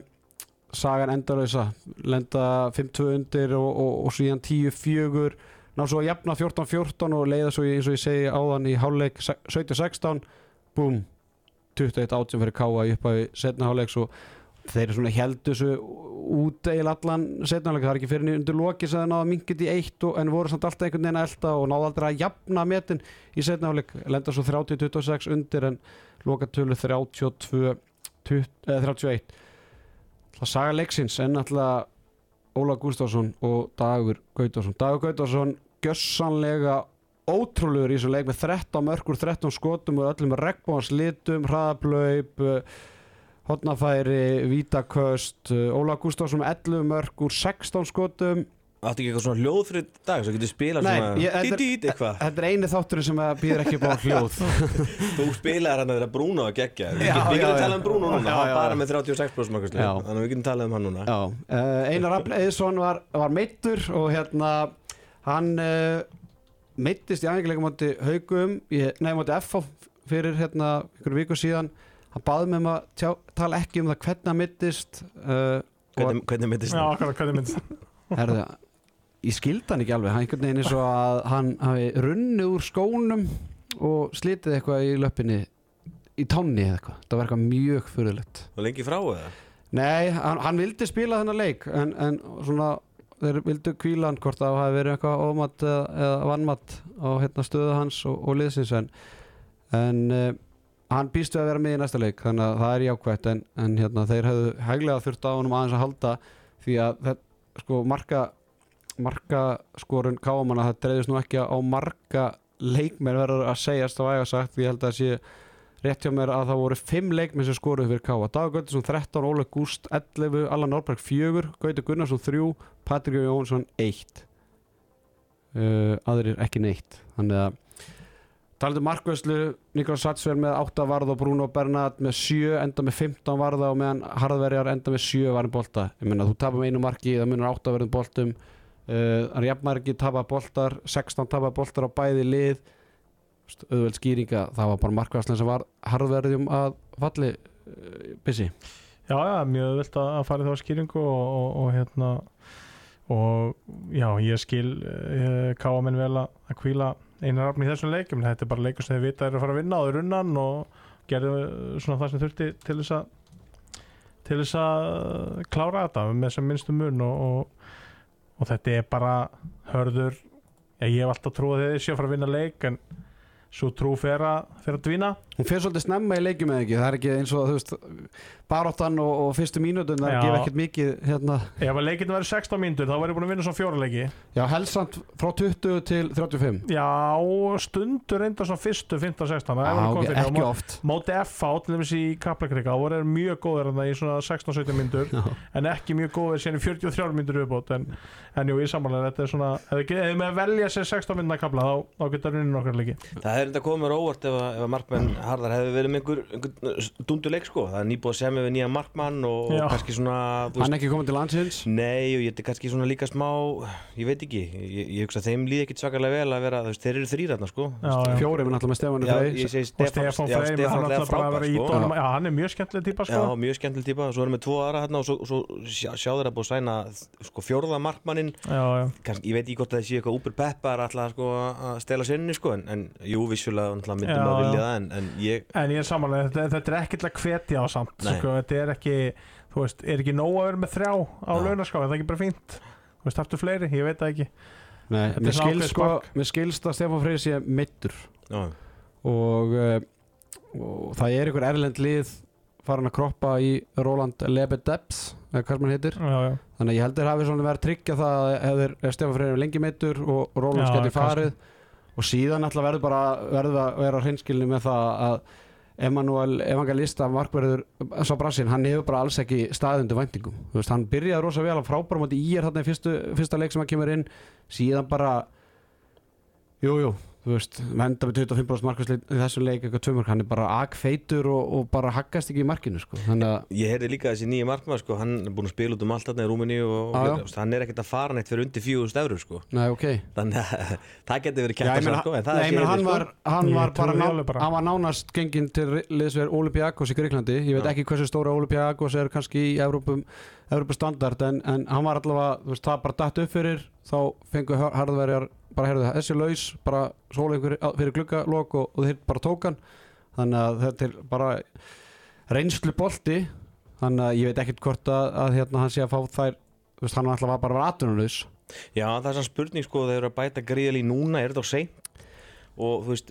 sagan endalösa lenda 5-2 undir og, og, og síðan 10-4 ná svo að jafna 14-14 og leiða svo eins og ég segi áðan í hálfleik 17-16 búm 21 átjum fyrir Káa upp á setnaháleiks og þeir eru svona heldu þessu út eil allan setnaháleik það er ekki fyrir niður undir loki sem það náða minkið í eitt og, en voru samt alltaf einhvern veginn að elda og náða aldrei að jafna metin í setnaháleik lenda svo 30-26 undir en lokatölu 32 20, eh, 31 það saga leiksins en alltaf Óla Gustafsson og Dagur Gautarsson Dagur Gautarsson gjössanlega ótrúlegur í þessu leik með 13 mörgur, 13 skotum og öllum regnbóðans litum, hraðablaup hotnafæri, vítaköst. Óla Gustafsson með 11 mörgur, 16 skotum
Áttu ekki eitthvað svona hljóð fyrir dag svo getur spilað
Nei,
svona
ég- þetta er-
dít, dít, eitthvað?
Þetta er eini þátturinn sem býður ekki upp á hljóð. [laughs]
Þú spilaðir hann að vera Bruno að gegja. Við getum- talað um Bruno núna, hann
já,
bara með 36% markaslu
Já.
Þannig að við getum talað um hann núna.
Já, uh, Einar Rafn Eðsson var, var meittur og hérna hann uh, meittist í æfingarleikum átti haugum, ég- nei átti FH fyrir hérna ykkur viku síðan. Hann baði með maður tjá, tala ekki um það hvernig hann meittist uh,
Hvernig, hvernig myndist
ég skildi hann ekki alveg. Hann einhvern veginn eins og að hann hafi runnið úr skónum og slitið eitthvað í löppinni í tánni eða eitthvað, það var eitthvað mjög fyrirlegt
Og lengi frá eða?
Nei, hann, hann vildi spila þennan leik en, en svona þeir vildu kvíla hann hvort það hafi verið eitthvað ómatt eða, eða vannmatt á hérna, stöðu hans og, og liðsins en, en uh, hann býstu að vera með í næsta leik þannig að það er jákvætt en, en hérna, þeir hefðu hæglega þurft á honum aðeins að halda því að sko, marka marka skorun káamanna það dreifist nú ekki á marga leikmenn verður að segjast á æga sagt. Því ég held að það sé rétt hjá mér að það voru 5 leikmenn sem skoruðu fyrir Káa Dagur Gautursson 13, Óleg Gúst 11 Allan Norberg 4, Gautur Gunnarsson 3 Patrik Jónsson 1 uh, aðrir ekki neitt. Þannig að talandi um markvæslu Niklas Satsver með 8 varða og Bruno Bernat með 7 enda með 15 varða og meðan Harðverjar enda með 7 varðin bolta. Ég menna þú tapar með einu marki það munur 8 varðin boltum uh, hann jafnmargi tapar boltar 16 tapar boltar á bæði lið. Auðveld skýringa það var bara markvæslan sem var harðverðjum að falli uh, busy
Já, já, mjög vilt að að fara þá skýringu og, og, og hérna og já, ég skil uh, káamenn vel að að kvíla einar rafn í þessum leikum, en þetta er bara leikur sem þið vita er að fara að vinna og þeir unnan og gerðu svona það sem þurfti til þess að til þess að klára þetta með sem minnstum mun og, og, og þetta er bara hörður. Já, ég hef alltaf trúið að þið séu að fara að vinna leik en svo trú fer að, fer að dvína.
Hún fyrir svolítið snemma í leikjum eða ekki? Það er ekki eins og þú veist baróttan og, og fyrstu mínútun það
Já.
gefa ekkert mikið hérna,
ef að leikinn verður 16 mínútur þá verður búin að vinna svona fjóra leiki.
Já helsand frá 20 til 35
Já, stundur reynda svona fyrstu 15-16 það er
Já,
alveg komið
ok,
fyrir.
ekki
Á
oft.
móti FA til dæmis í Kaplakrika voru þeir mjög góðir þarna í svona 16-17 myndur
Já.
en ekki mjög góðir síðan í 43 myndur uppbót en, en jú, í samanlega þetta er svona ef ef að velja sér 16 myndna kapla þá, þá getur
Það er enda komið óvart ef að, ef að markmenn harðar? Hefði verið með einhver, einhver dunduleik sko. Það er nýbúið að semja við nýja markmann og,
Já.
og kannski svona þú
hann er ekki komið til landsins?
Nei og ég er kannski svona líka smá Ég veit ekki, ég, ég hugsa að þeim líði ekkit svakalega vel að vera, þú veist, þeir eru þrýratna sko.
Já, já.
fjóri við náttúrulega með Stefánu
Já,
Frey
ég segi
og
Stefán, já,
Frey hann
er sko.
Já, hann er mjög skemmtileg típa
Já,
sko
mjög skemmtileg típa, svo erum við tvo aðra hérna og svo, svo sjá, sjá þeir að búið sæna sko, fjórða markmannin.
Já, já.
ég veit ekki hvort að það sé eitthvað úper peppar alltaf sko, að stela sinni sko, en, en jú, vissulega myndum að vilja
já.
það en, en ég,
en ég er samanlega, þetta, þetta er ekki til að hvetja á samt sko, þetta er ekki þú veist, er ekki nóg að vera með þrjá á
Já.
launaská, er það ekki bara fínt þú veist, aftur fleiri, ég veit það ekki
Nei, mér skilst sko, mér skilst að Stefán Frey sé mittur
já,
og, uh, og það er einhver erlend lið farin að kroppa í Roland Lebedebs eða hvað sem hann heitir
já, já.
þannig að ég heldur hafi svona verið að tryggja það að ef, Stefán Freyr er lengi meittur og Roland
kannski.
farið og síðan alltaf verður bara verður að vera hreinskilni með það að Emanuel Evangelista markverður svo brassin, hann hefur bara alls ekki staðundu væntingum, þú veist, hann byrjaði rosa vel að frábæra móti í er þarna í fyrstu, fyrsta leik sem hann kemur inn, síðan bara jú, jú þú veist, venda með 25% markværsli í þessu leik eitthvað tvömörk, hann er bara agfeitur og, og bara haggast ekki í markinu sko. þannig að
ég heyrði líka þessi nýja markmann sko, hann er búin að spila út um allt þarna í Rúmini og,
já.
og hann er ekkert að fara neitt fyrir undir 4000 eurur sko.
Nei, ok
þannig að [laughs] það getur verið
meina,
sko, en það
nei, ég meina, hann
séð,
var, hann var ná, hann var nánast genginn til liðsverð Olympiakos í Greiklandi ég veit
Já.
ekki hversu stóra Olympiakos er kannski í Evrópum, Evrópum standard en, en hann var allavega, þú veist, það bara datt upp fyrir þá fengu harðverjar bara heyrðu það, þessi laus, bara sóla ykkur fyrir gluggalok og, og þeir bara tók hann. Þannig að þetta er bara reynslu bolti þannig að ég veit ekkert hvort að, að hérna, hann sé að fá þær veist, hann var alltaf bara að vera atvinnulaus.
Já, það er sann spurning sko, þeir eru að bæta gríðal í núna, er þetta á seint? Og þú veist,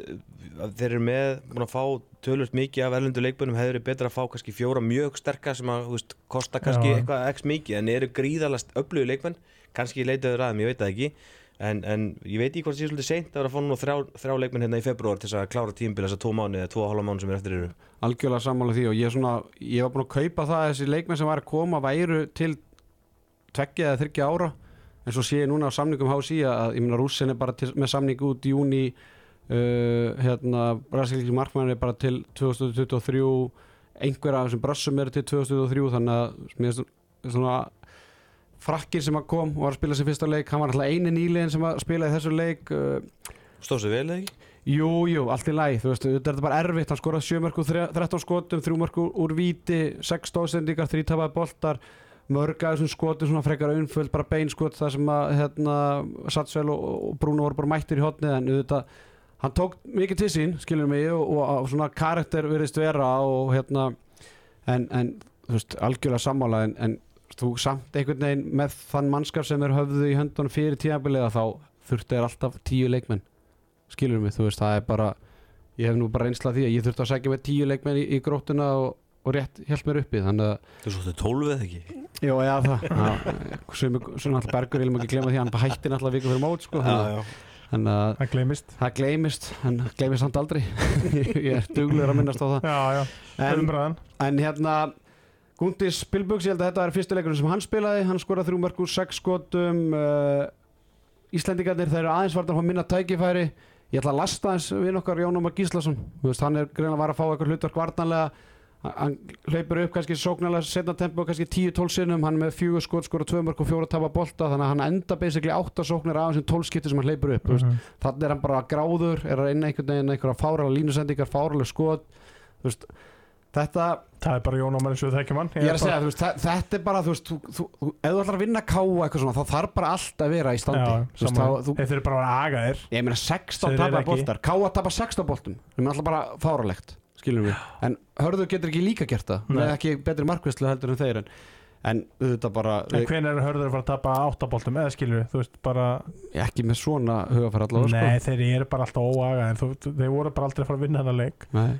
þeir eru með búin að fá tölvöld mikið af erlendu leikbunum hefur verið betra að fá kannski fjóra mjög sterka sem að, þú veist, kosta kannski
Já.
eitthvað x mikið, en eru gríðalast öflugu leikmenn, kannski leitaður aðeim, ég veit það ekki. En, en ég veit ekki hvort það sé svolítið seint að vera að fá nú þrjá, þrjá leikmenn hérna í februar til þess að klára tímbil þess að tvo mánu eða tvo hálfa mánu sem er eftir eru.
Algjörlega sammála því og ég, er svona, ég var búin að kaupa það að þessi leikmenn sem var að koma væru til tveggja eða þryggja ára. En svo sé ég núna á samningum HSI að ég meina rússin er bara til, með samning út í júni uh, hérna brasilíski markmann er bara til 2023 einhver af þessum brössum eru til 2023 þannig að frakkir sem að kom og var að spila sem fyrsta leik hann var alltaf eini nýliðin sem að spila í þessu leik uh,
Stóð sér vel ekki?
Jú, jú, allt í læg, þú veist, þetta er bara erfitt hann skoraði 7 mörg úr 13 skotum 3 mörg úr víti, 6 stóðsendingar 3 tapaði boltar, mörg þessum skotum svona frekar auðnföld, bara beinskot það sem að, hérna, Satsvel og, og Bruno voru bara mættir í hotnið en auðvitað, hann tók mikið til sín skilur mig, og, og, og svona karakter virðist vera og hérna en, en þú veist, algjörlega sammála en, en þú samt einhvern veginn með þann mannskap sem er höfðu í höndunum fyrir tíabiliða þá þurfti er alltaf tíu leikmenn. Skilur mig, þú veist, það er bara ég hef nú bara reynsla því að ég þurfti að segja með tíu leikmenn í, í gróttuna og, og rétt hjælt mér uppi, þannig að
Þú svo þetta tólfið eða ekki?
já, já, það, já, sem, sem alltaf Bergur viljum ekki glemma því, hann bara hætti alltaf viku fyrir mót, sko,
það gleymist.
það gleymist en gleymist samt aldrei. [laughs] Ég er duglegur að minnast á það.
Já, já,
en, en hérna Gundis Spilbugs, ég held að þetta er fyrstu leikurinn sem hann spilaði, hann skoraði þrjú mörg úr sex skotum. Uh, Íslendingarnir þeir eru aðeins varðan að fá minna tækifæri. Ég ætla að lasta eins við okkar Jón Ómar Gíslason. Veist, hann er greinlega var að fá eitthvað hlutverk varnanlega Hann- hlaupur upp kannski sóknarlega setna tempo kannski 10-12 sinnum. Hann er með fjögur skot, skora 2 mörg og fjóra tapa bolta. Þannig að hann enda basically 8 sóknir af þessum 12 skipti sem hann hlaupur upp mm
Mhm.
þannig er hann bara gráður, er að reyna einhvern veginn einhverja fáralega línusendingar, fáralega skot. Þú veist, þetta
það er bara Jón Ómar eins og við þekkjum hann.
Ég er að segja, þú veist, þa- þetta er bara þú veist, þú, þú, þú, ef þú ætlar að vinna káa eitthvað svona, þá þarf bara allt að vera í standi.
Já,
þú veist, þá, þú,
þeir þurfa bara að vera agaðir.
Ég meina 16
Þeir eru
tapar
ekki.
boltar, káa tapar 16 boltum. Það er alltaf bara fáralegt, skilum við en hörður getur ekki líka gert það.
Nei.
með ekki betri markvæslu heldur en þeir en, en auðvitað bara
en hvenær er hörður að fara að tapa áttaboltum eða skilur við, þú veist bara
ekki með svona hugafæra allavega
nei,
sko.
þeir eru bara alltaf óagaðir. Þú, þú- þeir voru bara aldrei að fara að vinna þennan leik.
Nei.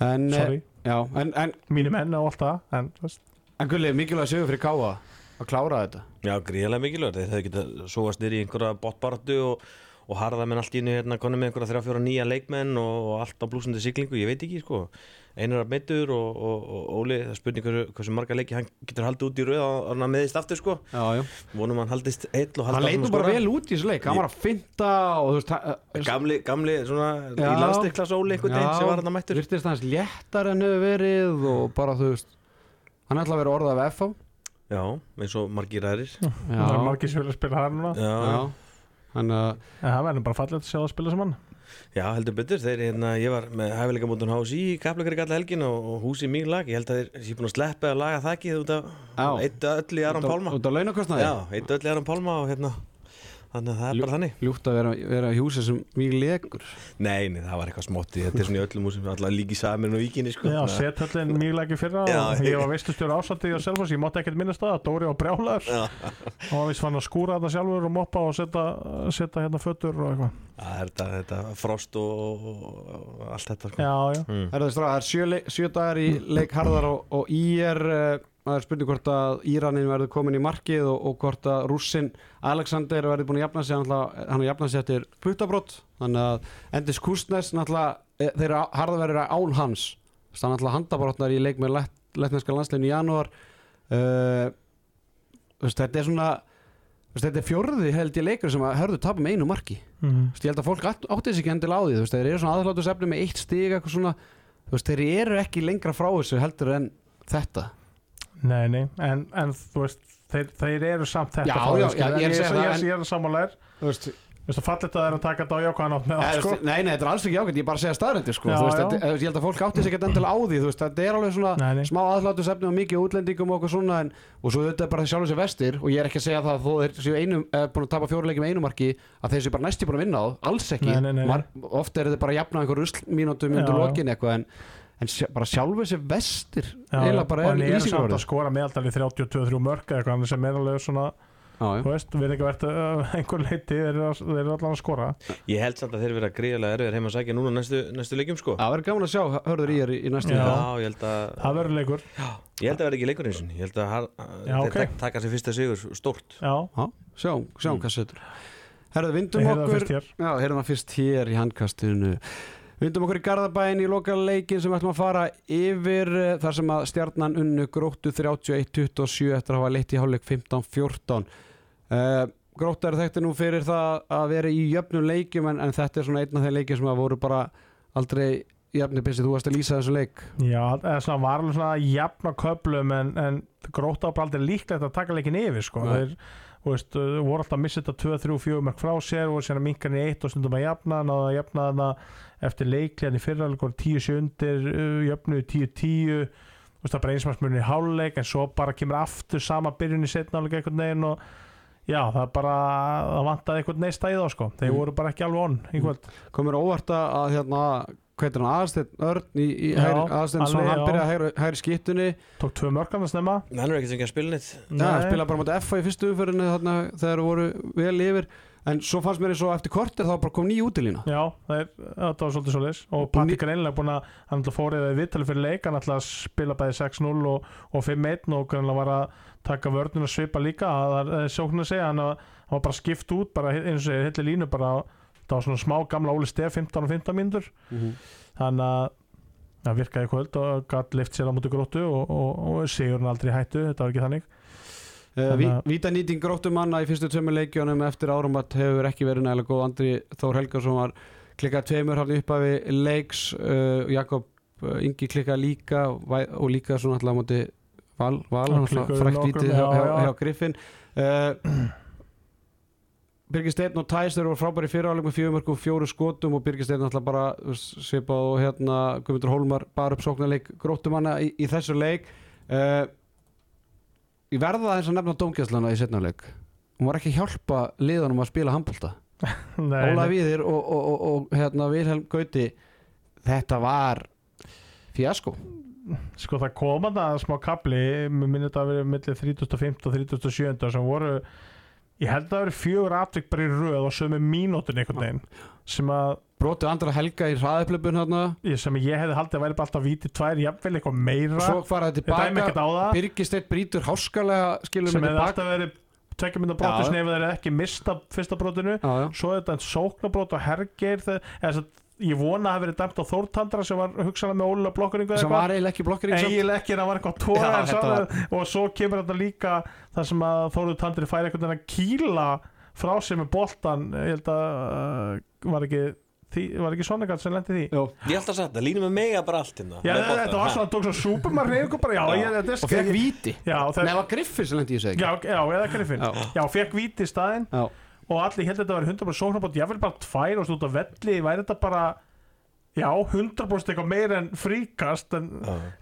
en, eh,
sorry,
já, en, en,
mínu menn og allt það en þú veist,
en gulli, mikilvæg sögur fyrir káa að klára þetta?
Já, gríðarlega mikilvægt, þeir hefði getað sóast nýri í einhverja botbaratu og, og harða menn allt í innu hérna konum með einhverja þrjá fjóra nýja leikmenn og, og allt á blúsandi siglingu, ég veit ekki sko einar af meittur og, og, og Óli það er spurning hversu, hversu marga leiki hann getur haldið út í rauð og hann meðist aftur sko.
Já, já.
vonum hann haldist eill og
hann
haldi
leitur bara vel út í þessu leik. Hann var að finta og veist það-
Gamli, gamli svona í landstiklas Óli einhvern veginn sem var hann að mættur
virtist hans léttar en hefur verið og bara þú veist hann ætla að vera orðað af FH
Já, eins og margir
er margir sem vilja spila það núna.
Já,
já. Þannig að
það verður bara fallið að sjá að spila saman
Já, heldur betur, þeir hérna, ég var með hæfileika mútun HSI í Kaplakari galla helgin og, og húsi mín lag, ég held að þeir sé búin að sleppa að laga þakkið út af eitt öll í Aron Pálma.
út á launakostnaði?
Já, eitt öll í Aron Pálma og hérna þannig að það er bara þannig.
ljúft að vera, vera í húsi sem mjög legur
Nei, nei, það var eitthvað smotti, þetta er svona í öllum húsum allar líki samin og víkinni sko.
Já,
að-
sethöllin mjög læki fyrra
Já,
og
ég-
var veistustjóri ásandi á Selfoss, ég mátti ekkert minnast það, Dóri var brjálar
Já,
og hann vist fann að skúra þetta sjálfur og moppa og setja, setja hérna fötur og eitthvað.
Það er þetta, þetta frost og, og, og allt þetta sko.
Já, já,
mm.
Er það, er sjö, sjö dagar í leik harðar og, og í er uh, það er spurning hvort að Íranin verður komin í markið og, og hvort að rússin Alexander verður búin að jafna sig. Hann er jafna sig eftir fluttabrótt þannig að Endis Kustnes eh, þeir eru harðar verður án hans. Þannig að náttúrulega handabrotnar í leik með lett, lettneska landslegin í janúar. Uh, þetta er svona þetta er fjórði held ég leikur sem að hörðu tapa með einu marki.
Mm.
Veist, ég held að fólk átt- átti þessi ekki endil á því. Þeir eru svona aðhlátusefni með eitt stig eitthvað svona, þeir eru ekki lengra frá þessu heldur en þetta
Nei, nei, en, en þú veist þeir, þeir eru samt þetta
Já, já, já, ég er
ég, ég, ég er sammálaðir
þú veist,
fallit að það er að taka þetta á jákvæðan átt með það, sko.
nei, nei, þetta er alls ekki ágætt, ég er bara að segja staðrændi sko. Þú ég held að fólk átti sig ekki endilega á því þú veist, þetta er alveg svona
Nei, nei.
smá aðhlátusefni og mikið útlendingum og okkur svona en, og svo þetta er bara sjálfur sér vestir og ég er ekki að segja það að þó þeir séu einum, eh, búin að tapa fjóruleikjum einumarki að þeir séu bara næsti búin að vinna á, alls ekki. Mar, að en, sjá, bara sjálfur sér vestir eiginlega bara er
samt
lýsingarorðið.
að skora meðaldali 32-3 mörg eða eitthvað sem er alveg svona, þú veist, við ekki verið uh, [laughs] einhver leiti, þeir eru eru allan að skora.
Ég held samt að þeir vera gríðarlega erfiðir heima að sækja núna næstu, næstu leikjum sko.
Það verður gaman að sjá, hörður í er í, í næstu
Já.
ég held að
það verður leikur,
Ég held að vera ekki leikur eins og Ég held að þeir taka sér fyrsta sigur stórt.
Já,
Já, sjáum, sjáum
Mm.
hvað setur. Herðu, vindum
það
okkur heyrðum það fyrst hér í handkastinu Vindum okkur í Garðabæin í lokaleikin sem við ætlum að fara yfir eh, þar sem að stjarnan unnu gróttu 31-27 eftir að hafa leitt í hálfleik 15-14 uh, Gróttu er þekkti nú fyrir það að vera í jöfnum leikjum en, en þetta er svona einn af þeim leikjum sem að voru bara aldrei jafnir pissi, þú varst að lýsa þessu leik
Já, eða svona var alveg svona jafn á köflum en, en gróta á bara aldrei líklegt að taka leikin yfir sko.
Nei.
þeir veist, uh, voru alltaf að missa þetta 2-3-4 mörg frá sér og sérna minkan í eitt og stundum að jafna náða að jafna þarna eftir leiklegan í fyrra 10 undir, uh, jöfnu 10-10 þú veist það er bara einsmannsmunni í háluleik en svo bara kemur aftur sama byrjun í setna áleik einhvern veginn og já, það er bara það vantaði einhvern veginn stæði á sko. Þeir
Mm.
voru bara ekki alveg on í kvöld.
Komur óvart að að, hérna hvað heitir hann, aðsteinn Örn í, í aðsteinn,
alveg,
hann byrjaði hægri, hægri skittunni.
Tók tvö mörg annars nema
Hann er ekkert sem ekki að spila neitt
Já, hann spilaði bara motið FA í fyrstu umferðinu þarna þegar voru vel yfir en svo fannst mér eins og eftir kortir þá bara kom ný útilína.
Já, það er, þetta var svolítið svolítið og Patti greinlega búin að hann fórið við viðtalið fyrir leik, hann ætla að spila bæði 6-0 og, og 5-1 og greinlega var að taka vörnum og svipa líka. Það er sjókn að segja, hann, var- bara skipt út bara eins og segir, hilli línu bara það var svona smá gamla Óli Stef 15 og 15 mínútur. Þannig að það virkaði í kvöld og gætt lift sér á mútu gróttu og, og, og sigur hann aldrei í hættu, þetta var ekki þannig
Uh,
Þannig að-
Víta nýting gróttumanna í fyrstu tveimur leikjónum eftir árumat hefur ekki verið nægilega góð. Andri Þór Helgarsson var klikkað tveimur hafði uppafi leiks uh, Jakob uh, Ingi klikkað líka og líka svona alltaf á móti Val, val frækt vítið hjá,
já,
hjá,
já.
hjá Griffin. Uh, Birgir Steinn og Tæs þeir voru frábæri fyriráleik með fjögumörk og fjóru skotum og Birgir Steinn alltaf bara svipað og hérna Guðmundur Hólmar bara upp sóknarleik gróttumanna í, í þessu leik. Uh, Ég verða aðeins að nefna dómgæslana í setnafleik hún var ekki að hjálpa liðunum að spila handbólta [laughs] Óla
nei.
Víðir og, og, og, og hérna Vilhelm Gauti þetta var fjasko
sko það kom að það smá kapli mér minnir þetta að vera millir 35 og 37 sem voru ég held að það veri fjögur atvik bara í röð og sömu mínútin einhvern veginn sem að
brotið andra helga í hraðuplöpun hérna
sem ég hefði haldið að væri bara alltaf víti tvær jafnvel eitthvað meira.
Svo
ekkert
tilbaka Steinn brítur háskalega
sem hefði alltaf verið tvekja mynda
Já.
brotis nefnir þeir ekki mista fyrsta brotinu.
Já, já.
svo er þetta en sóknabrót og hergeir. Þegar, ég vona að það hafi verið dæmt á Þórtandra sem var hugsanlega með ólulega blokkuringu
sem var eiginlega ekki blokkering samt.
eiginlega ekki en það var eitthvað
Já,
tóra
þetta
og svo kemur þetta líka þar sem að Þóruð Tandri fær einhvern veginn að kýla frá sig með boltan ég held að uh, var ekki því, var ekki svona gæt sem lendi því
Jú.
Ég held að sagt, það línum með mega bara allt hérna
Já, þetta var
ha?
svona, tók svona súpumar reyningu bara, já,
Já.
ég, þetta er
og fekk víti
Já, það
var Griffin sem lendi í þessu
já,
ekki
já, eða Griffin
Já.
Já, fekk víti í staðinn
Já.
og allir held að þetta var 100% sóknarbót ég vil bara tvær og stúta velli væri þetta bara já, 100% eitthvað meira en fríkast en,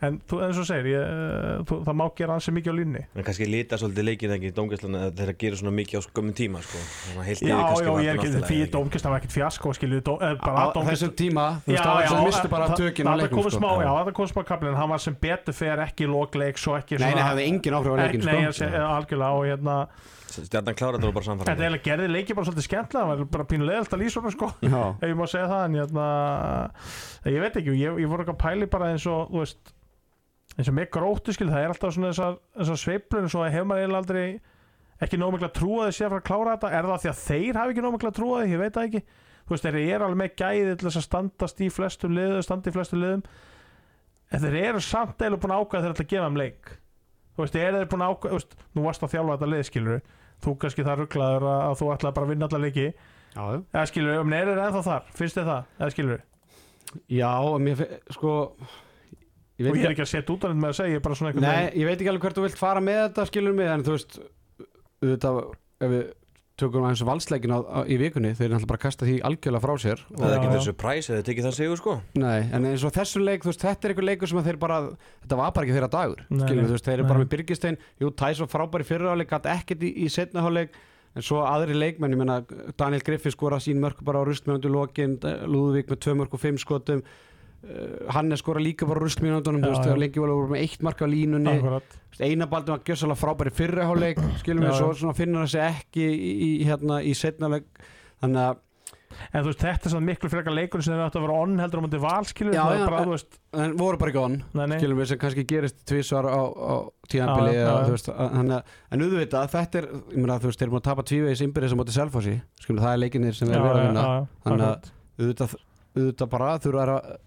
en þú, eins og segir ég, eh, þú, það má gera ansi mikið á línni
En kannski lita svolítið leikin ekki í dómgæslan þegar að gera svona mikið á skömmin tíma sko.
Já, já, ég er
þetta
ekki, því það var ekkert fjasko eh,
þessum tíma þú veist, það var mistu bara tökin á
það
leikum sko.
smá, já, það komið smá kaplinn hann var sem betur fer ekki lókleik svo ekki
nei, nei,
svona
hafði engin áhrif á leikin
Nei,
sko.
seg, algjörlega og hérna
Stjarnan klára þetta var bara
Þetta
samfæðan
eiginlega gerði leiki bara svolítið skemmtilega það var bara pínu leðalt að lýsa honum sko. Ef ég má segja það en hérna, ég veit ekki, ég, ég voru ekki að pæli bara eins og þú veist, eins og með gróttu skil, það er alltaf svona þessar, eins og hefur maður eiginlega aldrei ekki nóg mikla trúa því að fara að klára þetta. Er það því að þeir hafi ekki nóg mikla trúa því, ég veit það ekki. Þú veist, þeir eru alveg með gæði til þess að standast í flestum liðum, standa í flestum liðum. En þeir eru samt eiginlega búin að ákvæða þeir ætla að gefa um leik. Þú veist, eru þeir búin að ákvæða þú veist, nú varst að
Já,
er
mér sko ég
og
veit
ég er
ekki
ekki að setja út af þetta með að segja, ég er bara svona einhvern
Nei, ég veit ekki alveg hvert þú vilt fara með þetta skilur mig, en þú veist auðvitað, ef við tökum aðeins valsleikin á, á, í vikunni þeir náttúrulega bara kasta því algjörlega frá sér
Það er ekki þessu præs eða tekið það sigur sko.
Nei, en eins og þessu leik, þú veist, þetta er einhver leikur sem að þeir bara, þetta var bara ekki þeirra dagur
Nei,
skilur, þú veist, þeir eru bara með Birgistein. Jú, Tæs var frábær í fyrraháleik, gæti ekkert í, í setnaháleik, en svo aðri leikmenn ég meina, Daniel Griffith skora sín mörk bara á rustmjöndu lokin, Lúðvík með tvö mörk og fimm skotum. Uh, Hannes skora líka bara á rustmjöndunum, þú veist, lengi voru með eitt mark á línunni, Einabaldum var gjössalega frábær í fyrraháleik skilum við, svo svona finnur þessi ekki í, í, hérna, í setnaháleik þannig að
En þú veist, þetta er svona miklu frekar leikur sem þeir áttu að vera onn heldur á mútið val, skilur
Já,
það
já,
er bara,
en- en voru bara ekki onn
nei, nei,
skilum við sem kannski gerist tvísvar á, á tíðanbili
Já, já, já.
að- þannig að en auðvitað þetta er ég meina þú veist þeir eru búin að tapa tvívegis innbyrðis á móti Selfossi skilum það er leikinnir sem
já,
er verið að
já,
vinna
já,
Þannig að-
akkurat.
auðvitað, auðvitað bara þurfa þær að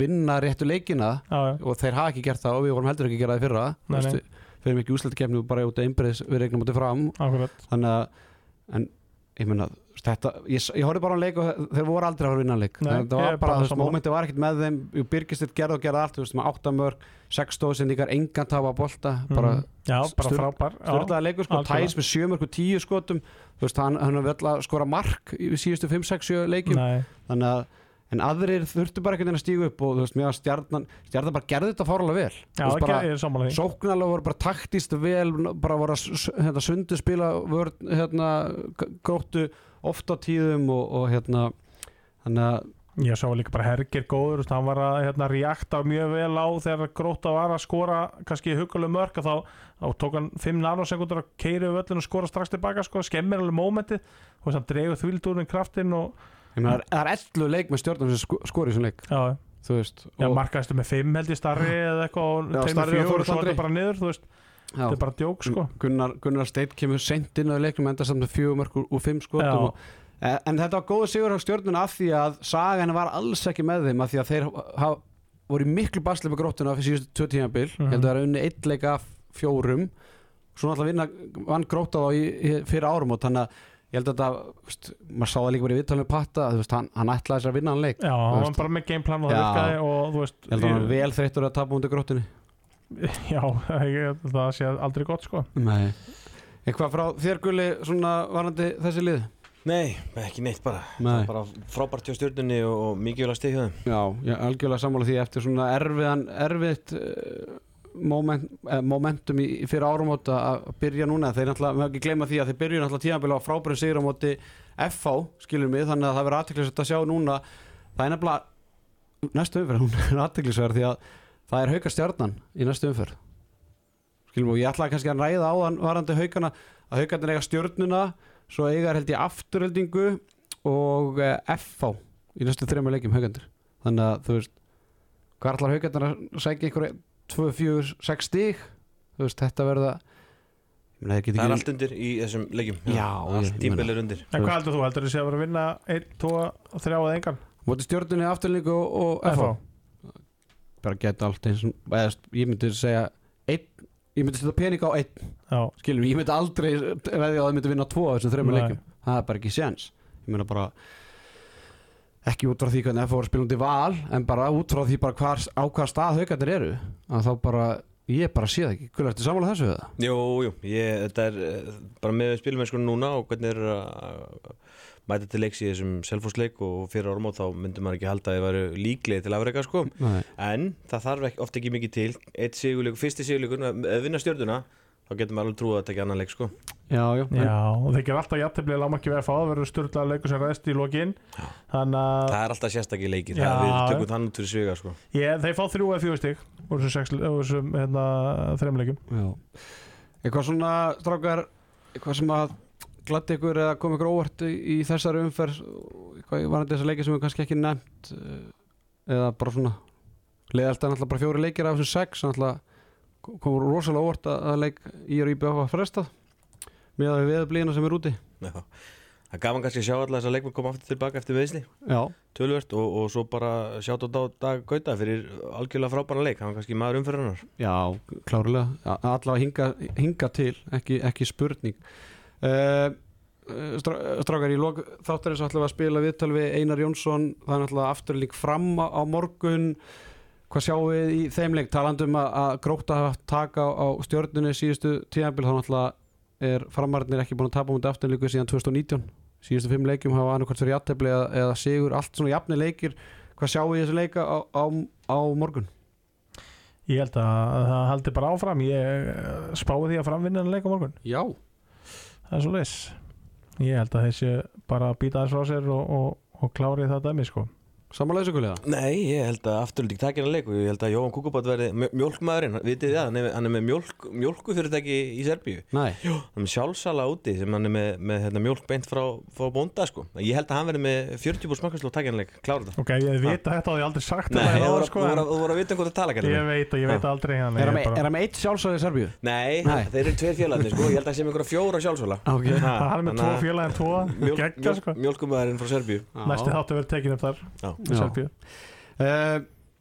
vinna réttu leikina
já, já,
og þeir hafa ekki gert það og við vorum heldur ekki að gera það í fyrra
Nei, nei.
við fyrir mikið úslættikefni bara út af innbyrðis við regnum móti fram
akkurat
þannig að en ég meina þetta, ég, ég horfði bara á leik og þeir voru aldrei að fara að vinna leik.
Nei,
það var bara, þú veist, mómenti var ekkert með þeim. Birgistir gerði og gerði allt, þú veist, með 8 mörg 6 stóðsendingar, engan tapa bolta bara
Mhm. já, bara frábær
stjórnaði leikur, sko, tæs með 7 mörg og 10 skotum, þú veist, hann, hann hefur vel að skora mark í síðustu 5, 6, 7 leikjum.
Nei,
þannig að en aðrir þurftu bara ekkert að stígu upp og þú veist, mér að stjarnan stjarnan bara gerði þetta fárlega vel.
Já, ég er sammála því.
sóknarlega voru bara taktist vel bara voru að hérna, sundu spila vörn, hérna, gróttu oft á tíðum og, og hérna þannig að
ég sá líka bara Hergir góður, hann var að hérna, reakta mjög vel á þegar gróta var að skora kannski huguleg mörk og þá, þá tók hann 5 nanosekundur að keiri við völlin og skora strax tilbaka sko, skemmir alveg mómentið og hann dregur þvíldúrin kraftinn og
það er 11 leik með stjórnum sem sko, skori þessum leik.
Já, markaðistu með fimm held ég starri eða eitthvað og
Já,
tveimur
Starri og
fjögur og svo er þetta bara niður, þú veist, þetta er bara djók sko.
Gunnar, Gunnar Steinn kemur seint inn á leiknum enda samt með fjögur mörg og fimm skotum og, en þetta var góða sigur á stjórnuna af því að sagan var alls ekki með þeim af því að þeir ha, voru miklu basli með gróttuna fyrir síðustu tvö tímabil.
Mhm.
ég held að það er unni eitt leik af fjórum. Svo náttúrulega vann grótta þá í, í, fyrir árum og þannig að ég held að veist, maður sá það líka bara í viðtalinu patta, þú veist, hann, hann ætlaði sér að vinna hann leik.
Já, hann var bara með gameplan og það virkaði og þú veist
ég held að hann var vel þreyttur að tapa undir gróttunni [laughs]
Já, ég, það sé aldrei gott sko.
Nei. Eitthvað frá þér Gulli svona varandi þessi lið?
Nei, ekki neitt bara.
Nei.
bara frábært hjá stjórnunni og, og mikið vel að stegja þeim.
Já, ég algjörlega sammála því eftir svona erfiðan, erfiðt uh, moment, uh, momentum í, fyrir árumót að byrja núna. Þeir náttúrulega, við höfum ekki gleyma því að þeir byrju náttúrulega tímabili á frábærum sigur á móti FH, skilur mig, þannig að það verður aðteklisvægt að sjá núna, það er nefnilega næstu umferð, hún er aðteklisvægt því að það er hauka stjarnan í næstu umferð. Skilur mig, og ég ætlaði kannski að ræða á þann varandi haukana, að haukarnir eiga stjörnuna svo eiga held ég afturheldingu og uh, FH í næstu þrejum leikjum haukandir þannig að þú veist hvað ætlar haugarnar að sækja einhverja 2, 4, 6 stík þú veist þetta verða
Það er
ekki-
allt undir í þessum leikjum.
Já,
allt er undir.
En hvað heldur þú, heldur þú sé að vera að vinna 1, 2, 3 eða engan?
móti stjörnunni afturheldingu og, og FH bara geta allt eins og eða, ég myndi segja einn, ég myndi setja pening á einn. Skilum, ég myndi aldrei veðja að það myndi vinna tvo af þessum þreymur
Nei.
leikjum. Það er bara ekki séns. Ég meina bara ekki út frá því hvernig FH var spilandi val en bara út frá því bara hvar, á hvað stað haugarnir eru að þá bara, ég bara sé það ekki. Hvernig ertu sammála þessu við það?
Jú, jú, ég, þetta er eh, bara með spilmennskunum núna og hvernig er að mæta til leiks í þessum selfhúsleik og fyrir og þá myndi maður ekki halda að þið væru líklegið til afreika sko.
Nei.
en það þarf ekki, oft ekki mikið til. Eitt sigurleikur, fyrsti sigurleikur að vinna stjórnuna þá getur maður alveg trúið að tekja annan leik sko.
Já, já, en-
já, og þeir gera alltaf jafntefli að lámarki við að fá það verður styrlaða leikur sem ræðst í lokin. Þannig að
það er alltaf sérstakki leikir
Já.
það, við tökum þann út fyrir sviga sko.
Ég, þeir fá þrjú eða fjögur stig úr þessum, hérna, þreim leikum
já. eitthvað svona strákar eitthvað sem að gladdi ykkur eða kom ykkur óvart í, þessari umferð eitthvað varandi þessar leikir sem við kannski ekki nefnt eh, eða bara svona leiðalt er náttúrulega bara fjóri leikir af þessum sex náttúrulega komur rosalega óvart að, að leik í og í BH frestað með að við veðublíðina sem er úti.
Já. það er gaman kannski að sjá alla þess að leikmenn koma aftur tilbaka eftir meðsli
já,
tölvert og, og svo bara sjátt á dag, Gauta fyrir algjörlega frábæra leik hann var kannski maður umferðarnar
já, klárlega. Allavega hinga, hinga til ekki, ekki spurning uh, Strákar, í lok þáttarins ætlum við að spila viðtal við Einar Jónsson. Það er náttúrulega afturlík fram á, á morgun. Hvað sjáum við í þeim leik? Talandum að, að gróta hafa taka á, á stjórnunni síðustu tíðanbíl þá náttúrulega er framarnir ekki búin að tapa mútið afturlíku síðan 2019 síðustu fimm leikjum hafa annarkvæmt fyrir játefli eða, eða sigur, allt svona jafni leikir. Hvað sjáu í þessu leika á, á, á morgun?
Ég held að það haldi bara áfram. Ég eh, spái því að framvinna en leik á morgun.
Já,
Það er svo leis Ég held að þessi bara býta þess frá sér og, og, og klári það dæmi sko
samanlega þessu kuliða
Nei, ég held að afturlík takir hann leik og ég held að Jóhann Kukubát verði mjö- mjólkmaðurinn, vitið það, hann er, hann er með mjólk, mjólkufyrirtæki í Serbíu.
Nei,
hann er með sjálfsala úti sem hann er með, með hérna, mjólk beint frá, frá bónda sko. ég held að hann verði með 40 búr smakkarslu og takir hann leik, klára þetta?
Ok, ég veit að þetta á því aldrei sagt
Nei,
þetta
þú
áður,
voru
sko,
að- að- að vita um hvað það tala kallinn
Ég veit og ég veit aldrei hann
er hann
ég
með,
bara-
er hann með eitt sjálfsögði í Serbíu?
Nei, Að að.
Uh,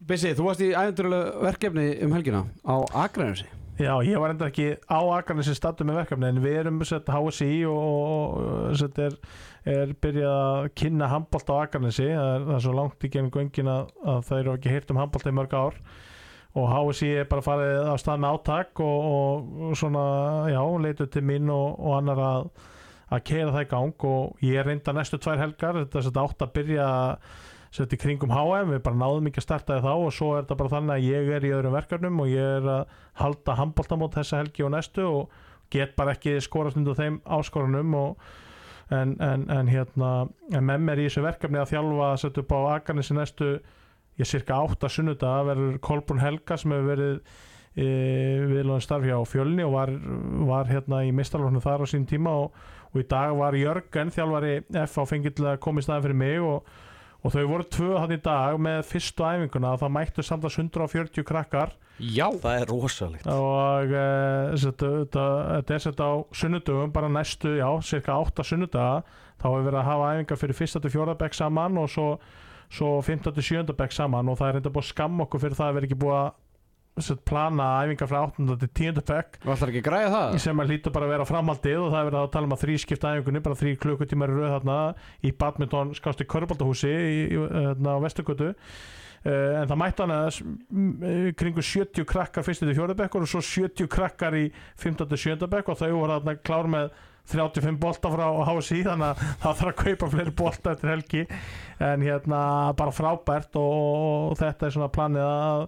Bissi, þú varst í æventurlega verkefni um helgina á Akranesi.
Já, ég var enda ekki á Akarnesi stattu með verkefni en við erum sett HSI og, og sett er, er byrjað að kynna handbólt á Akarnesi það það er svo langt í genið göngin að, að það eru ekki heyrt um handbólt í mörg ár. Og HSI er bara farið á stað með átak og, og, og svona, já, leitu til mín og, og annar að að keira það í gang. Og ég er reynda næstu tvær helgar, þetta er sett átt að byrja sett í kringum HM, við bara náðum ekki að starta þá og svo er þetta bara þannig að ég er í öðrum verkefnum og ég er að halda handbóltamót þessa helgi og næstu og get bara ekki skorast undir þeim áskorunum og en, en, en hérna en með mér í þessu verkefni að þjálfa að setja upp á Akarnesi næstu ég cirka átta sunnudag verður Kolbrún Helga sem hefur verið e, viðlóðin starfi á fjölni og var, var hérna í mistarlóknu þar á sín tíma og, og í dag var Jörgen þjálfari F á fengið til að koma í staðin fyrir mig og, og þau voru tvö hann í dag með fyrstu æfinguna og það mættu samtals 140 krakkar.
Já.
Það er rosalegt.
Og uh, þetta, þetta, þetta er sett á sunnudögum bara næstu, já, cirka 8 sunnudaga. Þá hefur verið að hafa æfingar fyrir fyrsta til fjóra bekk saman og svo, svo 15 til 7 bekk saman. Og það er reynda búið að skamma okkur fyrir það að vera ekki búið að plana æfingar frá 8 til 10 bekk
Þú ætlar ekki að græða það?
sem að lítur bara að vera framhaldið og það er verið að tala um að þrískipta æfingunni bara þrý klukkutímar í röð þarna í badminton skásti körbaldahúsi í, í, þarna á Vesturgötu Uh, en það mætti hann að kringu 70 krakkar fyrst til fjórðabekkur og svo 70 krakkar í 15. og 7. bekk og þau voru þarna klár með 35 bolta frá HSI þannig að það þarf að kaupa fleiri bolta eftir helgi en hérna bara frábært og, og þetta er svona planið að,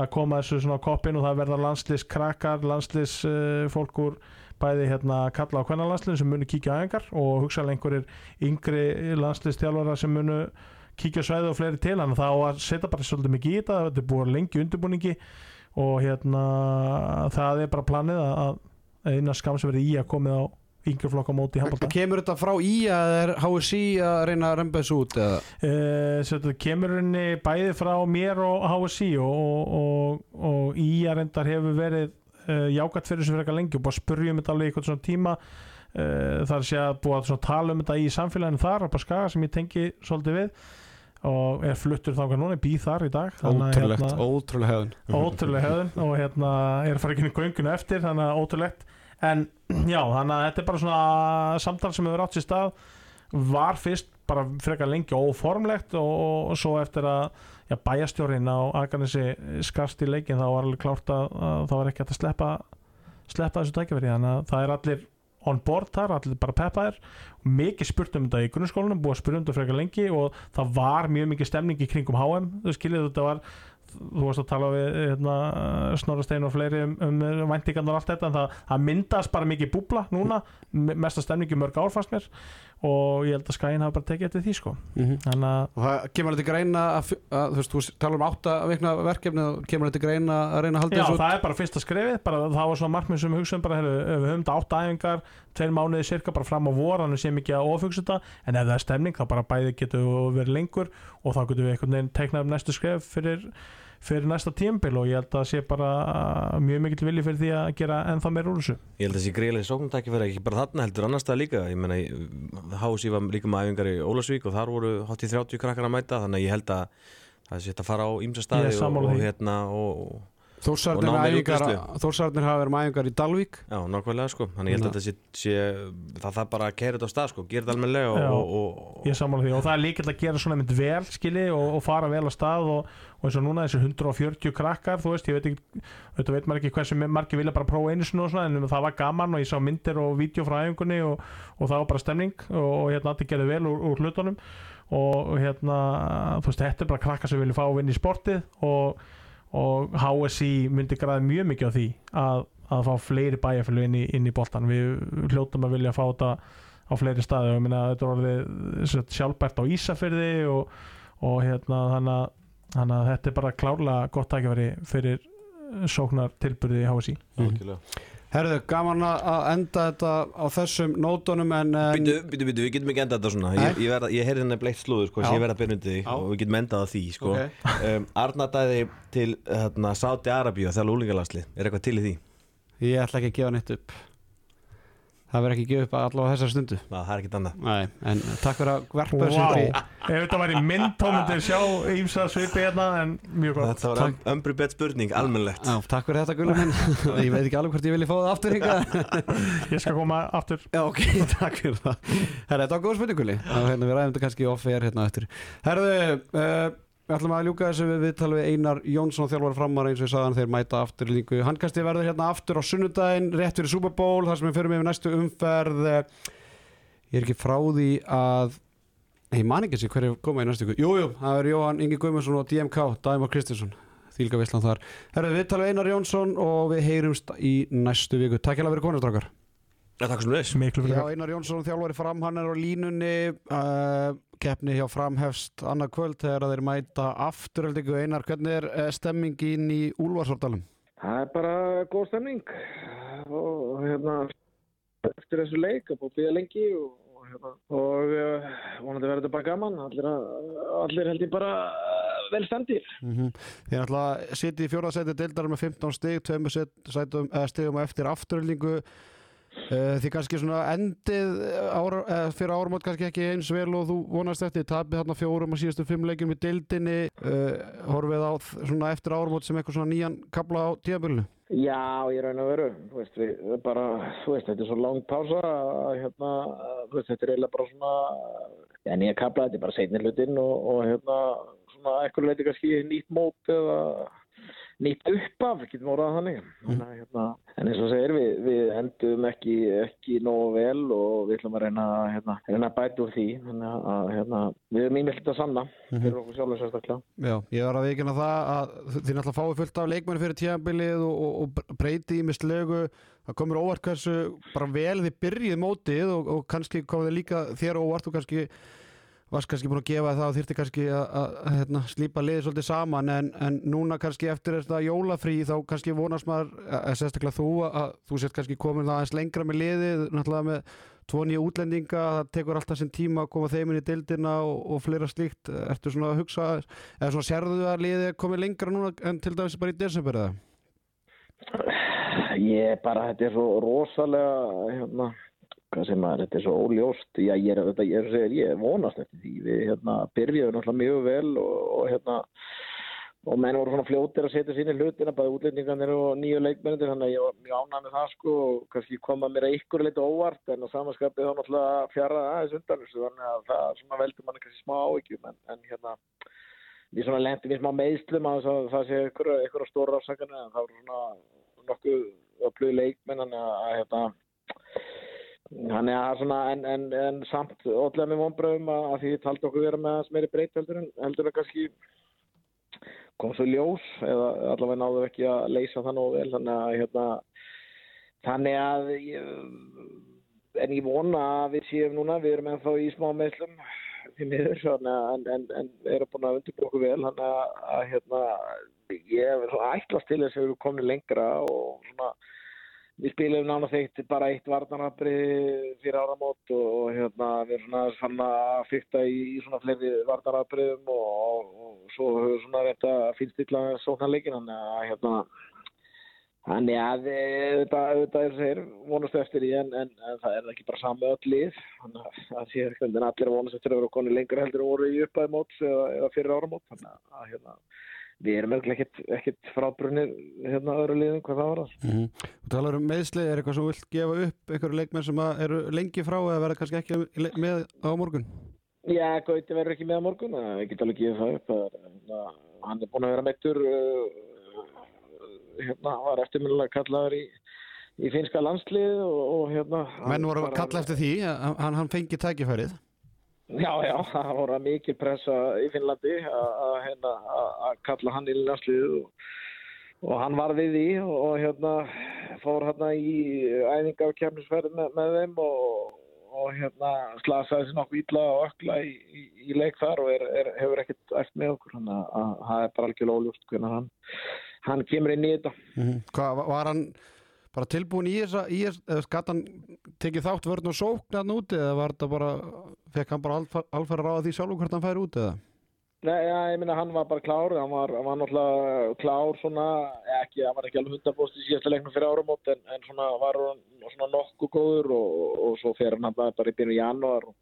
að koma þessu svona koppin og það verða landslýs krakkar, landslýs uh, fólk úr bæði hérna kalla á kvennarlandslinn sem munu kíkja á engar og hugsaðlega einhverjir yngri landslýstjálfara sem munu kíkja svæði og fleiri til. Þannig að það á að setja bara svolítið mikið í þetta þetta er búið lengi undirbúningi og hérna það er bara planið að eina skam sem verið í að komið á yngri flokka móti í handbólta
Kemur þetta frá í að er HSI að reyna að römba þessu út eða?
Uh, þetta kemur henni bæði frá mér og HSI og, og, og, og í að reyndar hefur verið uh, jákvæmt fyrir þessu fyrir eitthvað lengi og bara spurjum þetta alveg í eitthvað svona tíma. Uh, þar sé að búið að svona tala um þetta í samfélaginu þar á skaga sem ég tengi svolítið við og er fluttur þangað núna, ég býð þar í dag. Að,
Ótrúlegt,
hérna,
ótrúlega hefðun
ótrúlega hefðun og hérna er að fara ekki inn í gönguna eftir þannig að ótrúlegt en [clears throat] já, þannig að þetta er bara svona samtal sem hefur átt sér stað. Var fyrst bara frekar lengi óformlegt og, og svo eftir að já, bæjastjórin á Aganesi skarst í leikin þá var alveg klárt að, að það var ekki að sleppa sleppa þessu tækifæri. Þannig að það er allir on board þar, allir bara peppaðir. Og mikið spurt um þetta í grunnskólanum búið að spurt um þetta frekar lengi og það var mjög mikið stemning í kringum HM þú skiljið þetta var þú varst að tala við hérna, Snorra Stein og fleiri um, um væntingarnar og allt þetta en það, það myndast bara mikið búbla núna me- mesta stemningi mörg ár fannst mér og ég held að skæin hafa bara tekið eftir því sko.
Mhm.
þannig að
Og það kemur þetta greina að, að þú veist, þú talar um átta vikna verkefni og kemur þetta greina að reyna að halda
Já,
þessu út.
það er bara fyrsta skrefið, bara það var svona markmið sem við hugsaðum bara, heru, við höfum þetta átta æfingar tveir mánuði cirka bara fram á vor þannig sem ekki að ofugsa þetta, en ef það er stemning þá bara bæði getur við verið lengur og þá getur við einhvern veginn teiknað um næstu skref fyrir, fyrir næsta tímbil og ég held að það sé bara mjög mikill vilji fyrir því að gera ennþá meir úr þessu.
Ég held að þessi greiðlega sóknumtæki fyrir ekki bara þarna heldur annars það líka. Ég meina, HSI var líka með æfingar í Ólasvík og þar voru hátt í 30 krakkar að mæta þannig að ég held að það sé að fara á ímsa staði og, og hérna og,
Þórsarnir
Og
æfingar-
útbreiðslu.
Þórsarnir hafa verið með æfingar í Dalvík.
Já, nákvæmlega sko, þannig ég held að þetta sé, sé það þarf bara að kæra þetta á stað sko, gera þetta og, og, og,
Ég sammála því. Og það er líkilega að gera svona mynd vel skili og, og fara vel á stað og, og eins og núna þessi 140 krakkar þú veist, ég veit ekki, þetta veit maður ekki hversu margir vilja bara prófa einu sinni og svona en það var gaman og ég sá myndir og vídeo frá æfingunni og, og það var bara stemning og, og hérna allir gerði vel úr, úr hlutunum. Og, hérna, þú veist, þetta er bara krakkar sem vilja fá að vinna í sportið og, og HSI myndi græði mjög mikið á því að, að fá fleiri bæjarfjölu inn í, inn í boltan við hljótum að vilja fá þetta á fleiri staði og ég meina þetta er orðið sjálfbært á Ísafyrði og, og hérna þannig að, þannig að þetta er bara klárlega gott tækifæri fyrir eh, sóknar tilbyrði í HSI
algjörlega.
Herðu, gaman að að enda þetta á þessum nótunum en, en
Býtu, býtu, býtu, við getum ekki endað þetta svona. Ég, ég, verð- ég heyrði henni bleitt slúður sko, ég verð að byrja undir því
Já.
og við getum endað á því sko.
Ok.
um, Arna dæði til hérna, Sáti Arabíu þegar lúlingalasli, er eitthvað til í því?
ég ætla ekki að gefa neitt upp Það verður ekki gefa upp allavega þessar stundu.
Ná, það er ekkert annað.
Nei, en takk fyrir að verpa þessu
Vá,
upp í
ef þetta væri mynd þá myndir sjá ímsa svipi hérna en mjög gott.
Þetta var ömbri bett spurning, almennlegt
Já, takk fyrir þetta gullu minn. [laughs] Ég veit ekki alveg hvort ég vilja fá það aftur hingað.
Ég skal koma aftur.
Já, ok, [laughs] takk fyrir það. Herra, þetta var góð spurning gulli. Hérna, Við ræðum þetta kannski off-air hérna eftir. Herðu, uh, við ætlum að ljúka þessu við viðtal við Einar Jónsson þjálfur framar eins og ég sagðan þeir mæta aftur í líku. Handkasti verður hérna aftur á sunnudaginn rétt fyrir Super Bowl þar sem við fyrir með næstu umferð. Ég er ekki frá því að ég man ekki þessi hverju koma í næstu ykkur Jú, jú, það er Jóhann Ingi Guðmundsson og DMK Dæmar Kristinsson Þýlga Vissland þar. Herðu, við tala við Einar Jónsson og við heyrumst í næstu viku. Takk hérlega fyrir konustrákar
Já, takk sem leys
miklu
Já,
fyrir
Einar Jónsson þjálfari fram, hann er á línunni. Uh, keppni hjá framhefst annað kvöld þegar þeir mæta afturöldingu Einar, hvernig er uh, stemmingin í Úlfarsordalum?
Það er bara góð stemning. Og hérna eftir þessu leik að búið að býða lengi og, og, hérna, og uh, vonandi verður þetta bara gaman. Allir, allir held ég bara vel stendir
Mm -hmm. Þið náttúrulega sitið í fjórðarsæti deildar með 15 stig, uh, stigum eftir afturöldingu þið kannski svona endið ára, uh, fyrir áramót kannski ekki eins vel og þú vonast eftir tapið þarna fjórum og síðustu fimm leikjum í deildinni. Uh, horfið á svona eftir áramót sem eitthvað svona nýjan kabla á tíðabölinu
Já, ég raun að veru, þú veist, við, bara, þú veist, þetta er svo lang pása hérna, þú veist, þetta er eiginlega bara svona, já, nýja kapla, þetta er bara seinni hlutinn og, og hérna, svona, ekkur leiti kannski nýtt mót eða nýtt uppaf, getum orðað þannig. Að, hérna, en eins og segir, við, við endum ekki, ekki nógu vel og við ætlum að reyna, hérna, reyna að bæta úr því, að, hérna, við erum ímyndilegt að sanna fyrir okkur sjálfur sérstaklega.
Já, ég var að veikina það að þið náttúrulega fáið fullt af leikmenni fyrir tíðanbilið og, og, og breyti í mislegu það komur óvart hversu bara vel þið byrjið mótið og, og kannski komið þið líka þér óvart og kannski varst kannski búin að gefa það og þyrfti kannski að, hérna, slípa liðið svolítið saman en, en núna kannski eftir þetta jólafrí þá kannski vonast maður, að, sérstaklega þú að þú sért kannski komin það aðeins lengra með liðið, náttúrulega með tvo nýja útlendinga, það tekur alltaf sinn tíma að koma þeim inn í dildina og, og fleira slíkt ertu svona að hugsa eða svona sérðu að liðið komið lengra núna en til dæmis bara í desember eða?
Ég bara, þetta er svo rosalega, hérna, hvað sem maður, þetta er svo óljóst. Já, ég er, ég, er, ég er vonast eftir því. Við, hérna, byrjuðum náttúrulega mjög vel og, og hérna, og menn voru svona fljótir að setja sín í hlutina, bæði útlendingarnir og nýju leikmennir, þannig að ég var mjög ánægð með það, sko, og kannski koma mér að ykkur leiti óvart, en á samanskapið þá náttúrulega fjara aðeins undan þannig að það svona veldur manni kannski smá áhyggjum, en, en hérna, við svona lendum í smá meðslum að það, sé ykkur, ykkur stóra afsakarnir, en það voru svona nokkuð öflug leikmenn að, að hérna þannig að svona en, en, en samt ótrúlega með vonbröðum að, að því taldi okkur vera með aðeins meiri breyt heldur en heldur en kannski kom svo ljós eða allavega náðu ekki að leysa það nógu vel. Þannig að hérna þannig að en ég vona að við séum núna við erum ennþá í smá meðslum því miður en, en, erum búin að undirbúa okkur vel. Þannig að, að hérna ég er svona ætlast til þess að við erum komin lengra og svona við spilum nána þeitt bara eitt varnarabri fyrir áramót og, hérna við erum svona fann að fyrta í, í svona fleiri varnarabriðum og, og, og svo höfum svona rétt að finnstilla sóknarleikin þannig að hérna þannig að þetta, þetta er sér vonastu eftir því en, en, en það er ekki bara saman öll lið þannig að það sé ekki allir vonastu eftir að vera koni lengra heldur og voru í uppæði móts eða, eða fyrir áramót þannig að hérna við erum örugglega ekkit, ekkit frábrunir hérna öðru liðum hvað það var það.
Mm Þú talar um meðsli, er eitthvað sem vilt gefa upp einhverju leikmenn sem eru lengi frá eða verða kannski ekki með á morgun?
Já, Gauti verður ekki með á morgun, en ég get alveg gefið það upp. Það hérna, hann er búin að vera meittur, uh, hérna, var eftirminnilega kallaður í, í finska landslið og, og hérna...
Menn voru að kalla eftir því, að hann, hann fengi tækifærið.
Já, já, það voru mikil pressa í Finnlandi að- hérna, kalla hann í landsliðið og, og hann var við því og, hérna fór hérna í æfinga og kemnisferð með, með þeim og, og hérna slasaði sér nokkuð illa og ökla í, í, í leik þar og er, er, hefur ekkert eftir með okkur þannig að- að það er bara algjörlega óljóst hvernig hann, hann kemur inn í þetta.
Hvað, va- var hann bara tilbúin í þess, eða skatt hann tekið þátt vörn og sókn hann úti eða var þetta bara, fekk hann bara alfæra ráða því sjálfur hvort hann færi út eða?
Nei, já, ég minna hann var bara klár, hann var, hann var náttúrulega klár svona, ekki, hann var ekki alveg hundarbost í síðasta leiknum fyrir áramót en, en svona var hann svona nokkuð góður og, og svo fer hann bara bara í byrju janúar og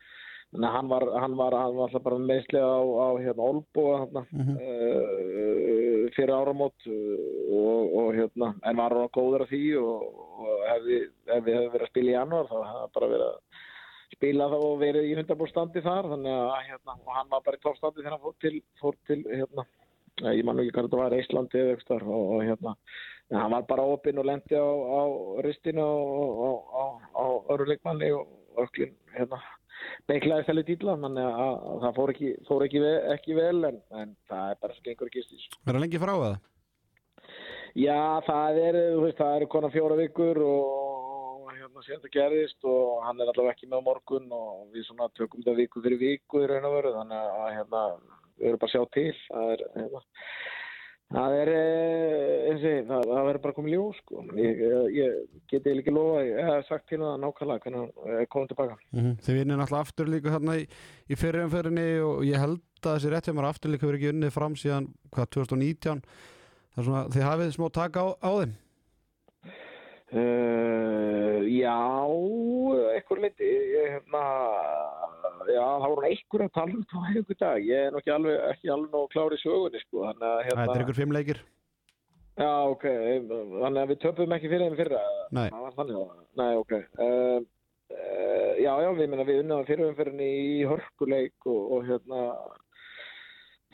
þannig að hann var, hann var, hann var alltaf bara meðslega á, á hérna Olbo hérna, uh, fyrir áramót uh, og, og hérna, en var hann góður af því og, og ef við hefði verið að spila í janúar þá hefði hann bara verið að spila það og verið í hundarbúrstandi þar þannig að hérna, og hann var bara í toppstandi þegar hann fór til, fór til hérna, ég man ekki hvað þetta var, Íslandi eða eitthvað og, og hérna, hann var bara opinn og lendi á, á ristinu og á, öru leikmanni og öklin hérna beiklaði þelli dýla, þannig að, að það fór ekki, fór ekki, ve, ekki vel en, en það er bara sem gengur ekki stís.
Er hann lengi frá eða?
Já, það er, það eru konar fjóra vikur og hérna síðan það gerðist og hann er allavega ekki með morgun og við svona tökum þetta viku fyrir viku í raun og veru þannig að hérna, við erum bara að sjá til það er, hérna, það er, eh, eins og ég, það, verður bara komið ljós, sko. Ég, ég, ég geti ekki lofa, ég hef sagt til það nákvæmlega hvernig er komið tilbaka.
Mm Þið vinnir náttúrulega aftur líka þarna í, í fyrirumferðinni og ég held að þessi rétt hjá mér aftur líka verið ekki unnið fram síðan hvað 2019 það er svona, þið hafið smá taka á, á þeim?
Uh, já, leiti, ég, hérna, já, það voru einhver að tala um það einhver dag, ég er nú ekki alveg, ekki alveg nóg klár í sögunni, sko, hérna,
Það er ykkur fimm leikir
já, ok, þannig að við töpum ekki fyrir þeim fyrra,
Nei,
nei, ok, uh, uh, já, já, við minna, við unnaðum fyrir umfyrinni í hörkuleik og, og hérna,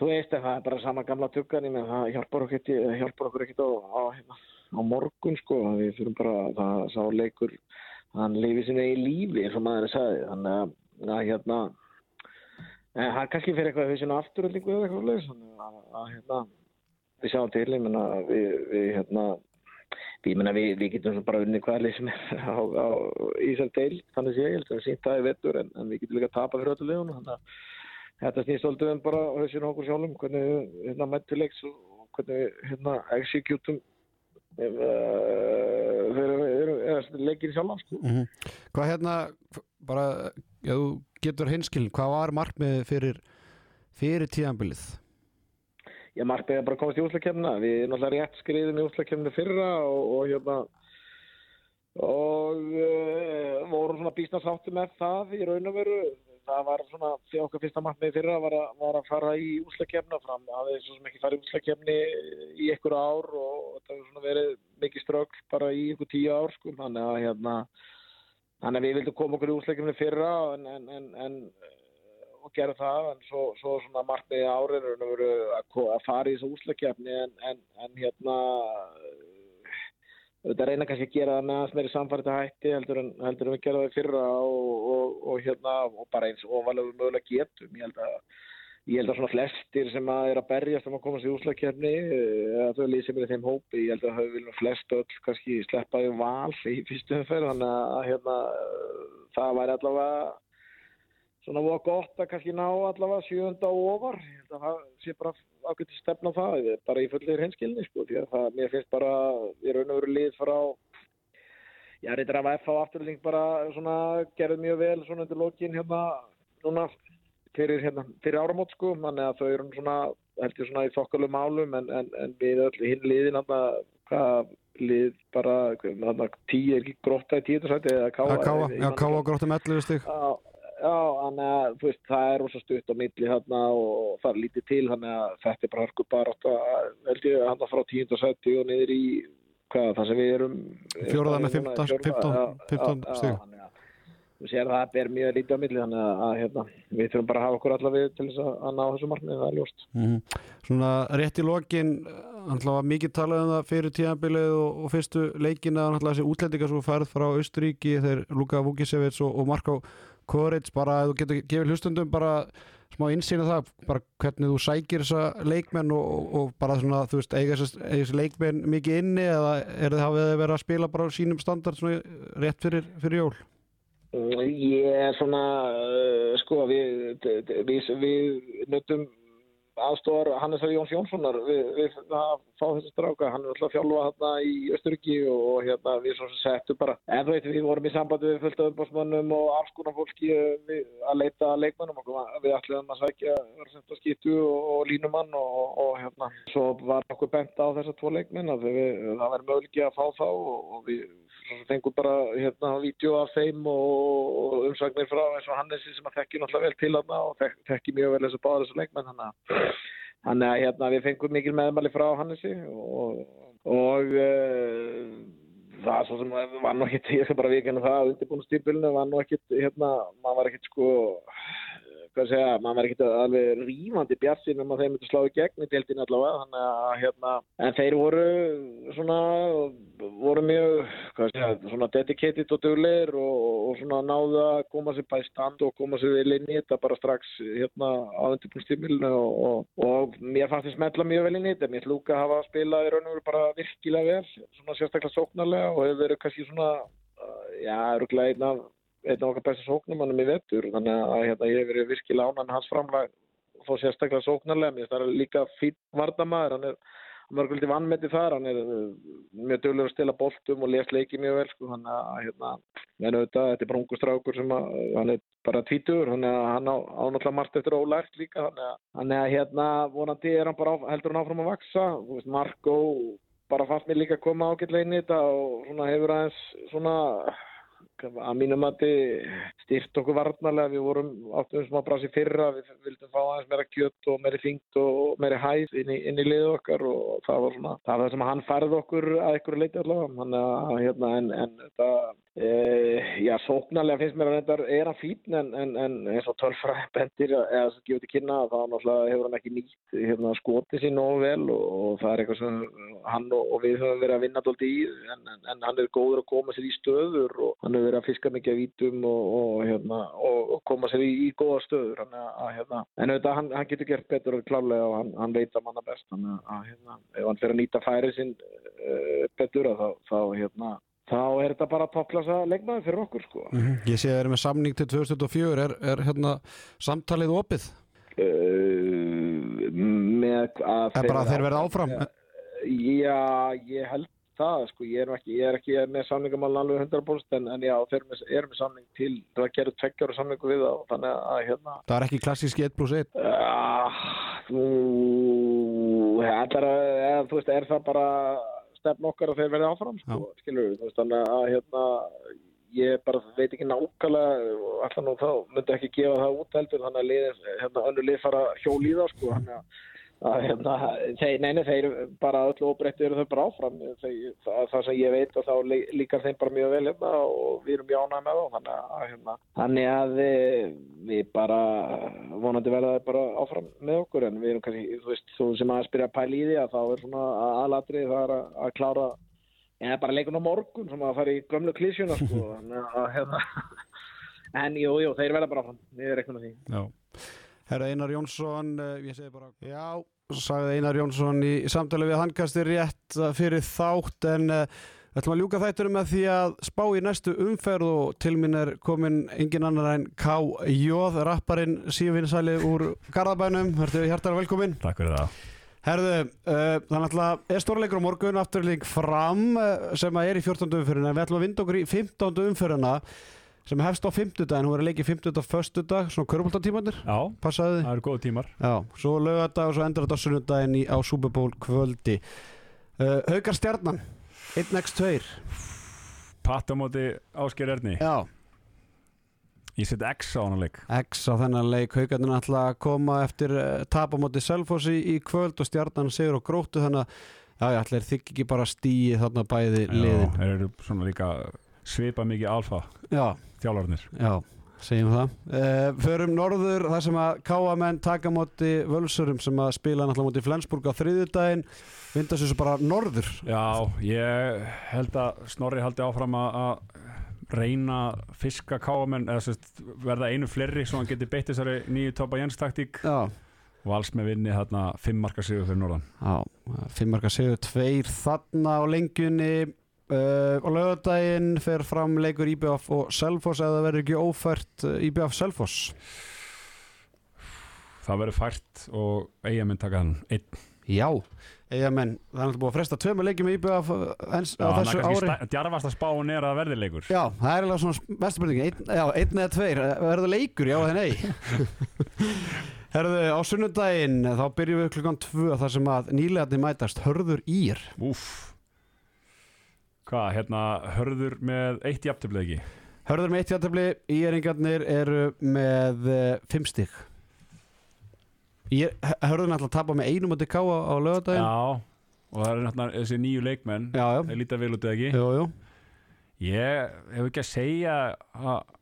þú veist að það er bara sama gamla ég menn, það hjálpar okkur ekki, hjálpar okkur ekki á, á, hérna, á morgun sko, við þurfum bara það sá leikur, hann lifi sinni í lífi eins og maður sagði. Þannig að, að hérna en hann kannski fyrir eitthvað á afturöldingu eða eitthvað þannig að, að hérna við sjáum til, menna við, við hérna við, menna, við, við getum bara unni hvaða leið sem er [laughs] á, á Ísland deil, þannig sé ég held að við sínt það í vettur en, en við getum líka að tapa fyrir öllu leiðunum þannig að þetta snýst alltaf um bara hausinn á okkur sjálfum hvernig við hérna mættilegs og hvernig við hérna executum uh, leikir sjálfan sko.
mm Hvað hérna bara, ef þú getur hinskilin hvað var markmið fyrir fyrir tíðanbilið
Ég markmiði bara að komast í úslakefna við erum alltaf rétt skriðum í úslakefna fyrra og, og hérna og uh, vorum svona býstnarsátti með það í raun og veru. Það var svona, því okkar fyrsta markmiði fyrra var að, var að fara í úslakefna fram. Það hefði svo sem ekki farið í úslakefni í ykkur ár og það hefur svona verið mikið strögl bara í ykkur tíu ár sko, þannig að hérna þannig að við vildum koma okkur í úslakefni fyrra en, en, en, en og gera það en svo, svo svona markmiði árið að, fara í þessu úslakefni en, hérna þetta reyna kannski að gera það með aðeins meiri samfærið hætti heldur en, heldur við gera það fyrra og, og, og hérna og bara eins ofalega við mögulega getum. Ég held að ég held að svona flestir sem að er að berjast um að komast í úslakefni eða þau lýsir mér í þeim hópi ég held að þau viljum flest öll kannski sleppaði val í fyrstu umferð þannig að hérna það væri allavega svona voða gott að kannski ná allavega sjönda og ofar. Ég held að það sé bara ákveðt stefna á það bara í fullir hinskilni sko það, mér finnst bara í raun og veru lið frá já, reyndar að FH afturling bara svona gerði mjög vel svona undir lokin hérna núna fyrir, hérna, fyrir áramót sko. Þannig að þau eru svona heldur svona í þokkalu málum en, en, en við öll hinn liðin hvað lið bara hann tíu er ekki grótta í tíu sæti eða káa
káa, já, káa gróttum 11 stygg
Já, já, þannig að þú veist, það er rosa stutt á milli þarna og það er lítið til þannig að þetta er bara hörku bara held ég hann frá tíundarsætti og niður í hvað, það sem við erum
Fjóraða með
núna,
15
fjórða, Þú sér það að ber mjög lítið á milli þannig að, að hérna, við þurfum bara að hafa okkur allavega til þess að, að ná þessu markmið, það er ljóst.
Mhm. Svona rétt í lokin hann var mikið talað um það fyrir tíðanbilið og, og fyrstu leikina hann þessi útlendingar svo færð frá Austuríki þeir Luka Vukisevic og, og Marko Koric bara að þú getur gefið hlustundum bara smá insýna það bara hvernig þú sækir þessa leikmenn og, og, bara svona þú veist eiga þessi, leikmenn mikið inni eða er þið hafið þið verið að spila bara á sínum standard svona rétt fyrir, fyrir jól
Ég er svona, uh, sko, við, við, við nutum aðstofar Hannesar Jóns Jónssonar við, við að fá þessi stráka. Hann er alltaf þjálfa þarna í Östuriki og hérna við svo settum bara. En þú veit við vorum í sambandi við fullt af umbásmönnum og alls konar fólki við, að leita leikmannum og við ætlum að sækja skýttu og, og línumann og, og hérna. Svo var okkur bent á þessar tvo leikmenn að við, það verður möguleiki að fá þá og, og við fengum bara hérna vídeo af þeim og, og umsagnir frá eins og Hannesi sem að þekki náttúrulega vel til hana og þek, þekki mjög vel þessu báður þessu leikmenn þannig að að hérna, við fengum mikil meðmæli frá Hannesi og, og uh, það svo sem var nú ekkit, ég skal bara vikina það, undirbúinustýrpilinu var nú ekkit, hérna, maður var ekkit sko, hvað segja, maður var ekkit alveg rífandi bjassinn um að þeir myndi slá í gegn í deildin allavega, þannig að hérna, en þeir voru svona, voru mjög, hvað segja, svona dedicated og dugleir og, og svona náðu að koma sér bæði stand og koma sér vel inn í þetta bara strax hérna á undirbúinustýrpilinu og, og, og mér fannst þið smetla mjög vel inn í þetta, mér lúka að hafa spilað í raun og veru bara virkilega vel, svona sérstaklega sóknarlega og hefur verið kannski svona, já, öruglega einn af einn af okkar besta sóknumannum í vettur þannig að hérna, ég hef verið virkilega ánan hans framlag og þó sérstaklega sóknarlega mér það er líka fýtt vardamaður hann er mörguldi vannmeti þar hann er uh, mjög dölur að stila boltum og lest leiki mjög vel sko, þannig að hérna, auðvitað, þetta er bara ungu strákur sem að, hann er bara tvítur hann á, á náttúrulega margt eftir ólært líka þannig að hérna vonandi er hann bara á, heldur hann áfram að vaksa Marko bara fannst mér líka að koma ágætlega inn í þetta og svona hefur aðeins svona að mínum að þið styrt okkur varnarlega, við vorum áttum smá brasi fyrra, við vildum fá aðeins meira kjött og meiri þingt og meiri hæð inn í, inn í liðu okkar og það var svona, það var það sem hann færði okkur að ykkur leiti allavega, að hérna en, en þetta, e, já sóknarlega finnst mér að þetta er hann fín en, en, en eins og tölfræði bendir eða að gefa til kynna þá hefur hann ekki nýtt hérna skotið sín nógu vel og, og það er eitthvað sem hann og, og við höfum verið að vinna alltaf í en hann er góður að koma sér í stöður og hann hefur verið að fiska mikið að vítum og, og, hérna, og, koma sér í, í góða stöður hann, að, hérna, en auðvitað hann, hann getur gert betur og klálega og hann, hann veit að manna best að, hérna, ef hann fyrir að nýta færi sinn uh, betur þá, þá, hérna, þá er þetta bara topplasa leikmaði fyrir okkur sko.
mm -hmm. Ég sé að það er með samning til 2004 er, er hérna samtalið opið?
Uh, með að
að þeir verða áfram?
Já, ég held það sko, ég er ekki, ég er ekki með samningamálun alveg 100% en, en já, þeir eru með, með samning til, það gerur tveggjáru samningu við það þannig að hérna.
Það er ekki klassíski 1 pluss 1
uh, Þú ætlar að, eða, þú veist, er það bara stefn okkar að þeir verði áfram sko, skilur við, þú veist, þannig að hérna ég bara veit ekki nákvæmlega alltaf nú þá myndi ekki gefa það út heldur þannig að liðin, hérna, önnu lið fara hjól í það sko, þannig að að hérna, þeir, neini, þeir bara öllu óbreytti eru þau bara áfram. Þeir, það, það sem ég veit og þá líkar þeim bara mjög vel hérna og við erum mjög ánægð með þá þannig að, hérna, þannig að við bara vonandi verða það bara áfram með okkur. En við erum kannski, þú veist, þú sem að spyrja pæl í því að þá er svona aðlatrið það er að, að klára eða bara leikun á morgun sem að fara í gömlu klísjuna sko, [laughs] þannig að hérna en jú, jú, þeir verða bara áfram við erum eitthvað því.
Já. Herra Einar Jónsson, ég segi bara já, sagði Einar Jónsson í samtali við handkastir rétt fyrir þátt en uh, ætlum að ljúka þætturum með því að spá í næstu umferð og til minn er komin engin annar en K.J. rapparinn sífinsæli úr Garðabænum, verður hjartar velkomin
Takk fyrir það
Herðu, uh, þannig að er stórleikur á morgun afturleik fram uh, sem er í 14. umferðina en við ætlum að vinda okkur í 15. umferðina sem hefst á 50 dagin, hún er að leikja 50 og 1. dag, svona körbóltatímanir
Já,
passaði
það eru góða tímar.
Já, svo lögadag og svo endur þetta sunnudaginn í, á Super Bowl kvöldi. Uh, Haukar stjarnan 1x2
Patt á móti Ásker Erni.
Já.
Ég set X á hana leik.
X á þennan leik, haugarnir ætla að koma eftir uh, tap á móti Selfossi í kvöld og stjarnan sigur og gróttu þannig að já, já, allir þykki ekki bara stíi þarna bæði liðin.
Þeir eru svona líka svipa mikið alfa
Já,
þjálfarnir
já, segjum það. Uh, förum norður þar sem að káamenn taka á móti völsurum sem að spila náttúrulega móti Flensburg á þriðjudaginn, vinda sér svo bara norður.
Já, ég held að Snorri haldi áfram að reyna fiska káamenn eða sérst, verða einu fleiri svo hann geti beitt þessari nýju topa Jens taktík
Já,
Vals með vinni þarna fimm marka sigur fyrir norðan
já, fimmarka sigur tveir þarna á lengjunni. Uh, og lögadaginn fer fram leikur IBF og Selfoss eða verður ekki ófært IBF Selfoss?
Það verður fært og eigamenn taka hann einn.
Já, eða menn, það er alltaf búið að fresta tveimur leikjum í IBF ens, á þessu ári.
Djarfasta spáin er að verði leikur.
Já, það er eiginlega svona mesta spurningi einn, Já, einn eða tveir, verður leikur, já eða nei? [laughs] Herðu, á sunnudaginn þá byrjum við klukkan tvö þar sem að nýlegaðni mætast hörður ír
Úff Hvað, hérna, hörður með eitt jafntöflegi
Hörður með eitt játtöfli, íringarnir eru með uh, fimm stygg Hörður náttúrulega að tapa með einum átti káa á lögadaginn
Já, og það er náttúrulega þessi nýju leikmenn.
Já, já,
þeir líta vel út eða ekki?
Jú, jú.
Ég hef ekki að segja að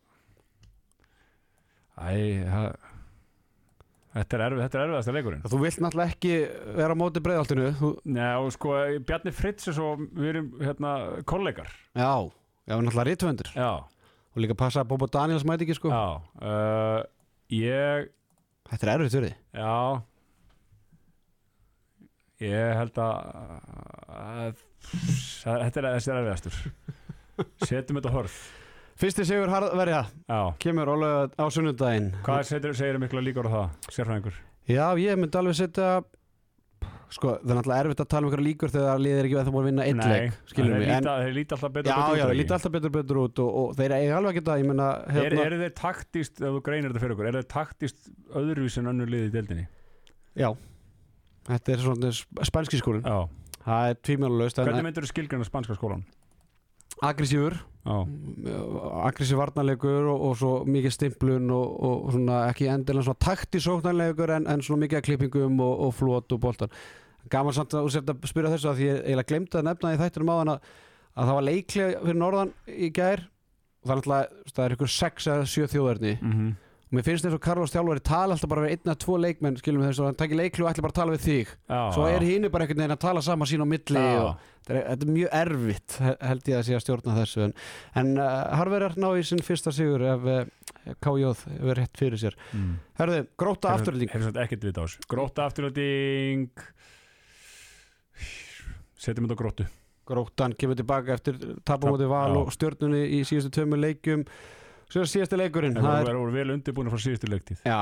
Æ, það Þetta er erfið, þetta er erfiðasta leikurinn
Þú vilt náttúrulega ekki vera á móti breiðaltinu þú...
Og sko, Bjarni Fritz er svo, við erum hérna kollegar
Já, já, náttúrulega rítvöndur
Já,
og líka passa að Bobo Daniels mæti ekki sko
já uh, Ég,
Þetta er erfitt fyrir því
já Ég held að, að Þetta er er erfiðastur Setjum þetta hörð
Fyrsti sigur harðverja kemur lög- á sunnudaginn
hvað segir, segir mikla líkur á það, sérfræðingur?
Já, ég myndi alveg setja Sko, það er náttúrulega erfitt að tala um ykkur líkur þegar liðið er ekki veð það búin að vinna eitt leik skilur
þeir
mig, en
þeir líta alltaf betur
já,
betur út,
já,
er ekki?
líti alltaf betur betur út og, og þeir eiga alveg ekki það, ég menna
Er,
hérna,
eru þeir taktist, ef þú greinir þetta fyrir okkur, er þeir taktist öðruvís en önnur liði í deildinni?
já Þetta er svona spænski skólin það er tvímjölulegst
Hvernig myndur þú skilgjörna spanska skólan?
aggressífur
Já,
aggressív varnarleikur og, og svo mikið stimplun og, og svona ekki endilega svona taktisóknarleikur en, en svona mikið klippingum og, og flót og boltar. Gaman samt að þú sért að spyrja þessu að því ég eiginlega glemdi að nefna í þættinum á að, að það var leiklega fyrir norðan í gær. Og það er alltaf, það er ykkur 6 eða 7 þjóðverðni
mm
og mér finnst eins og Carlos Þjálfari tala alltaf bara við einn eða tvo leikmenn skilum við þessu og hann takir leiklu og ætla bara að tala við þig.
Já
svo er hínu bara einhvern veginn að tala saman sín á milli
Já.
og þetta er, þetta er mjög erfitt he- held ég að sé að stjórna þessu en, en uh, Harverðar ná í sinn fyrsta sigur ef uh, KJ verið rétt fyrir sér.
Mm.
Herðu, gróta afturlýting
Hefur satt ekkert við á þessu. Gróta afturölding Setjum þetta á gróttu.
Grótan kemur tilbaka eftir tapamóti val og stjórnunni í síðustu tömur leikjum svo síðasti leikurinn. Það er,
voru vel undirbúinu frá síðustu leiktíð.
Já,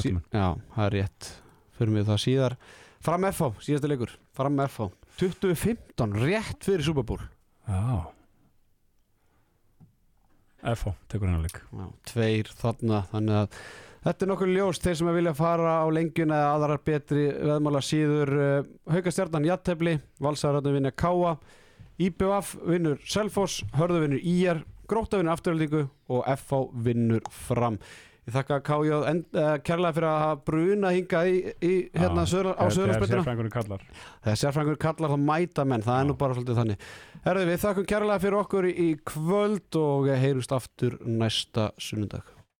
sí, já, það er rétt. Fyrir mig það síðar. Fram FH, síðasti leikur, Fram FH 2015, rétt fyrir Super Bowl.
Já. FH, tekur hennar leik.
Já, tveir þarna þannig að þetta er nokkur ljós þeir sem að vilja fara á lengjuna eða aðrar betri veðmála síður uh, Haukastjarnan Jattefli, Valsararðin vinna Káa IBF vinnur Selfoss, Hörðu vinnur IR Gróta vinnur Afturöldingu og FH vinnur Fram. Ég þakka en, uh, kærlega fyrir að hafa bruna hinga í, í hérna
Já,
söður, á
sérfræðingurinn kallar.
Þegar sérfræðingur kallar þá mæta menn, það er nú bara svolítið þannig. Herðu, við þakkum kærlega fyrir okkur í, í kvöld og heyrust aftur næsta sunnundag.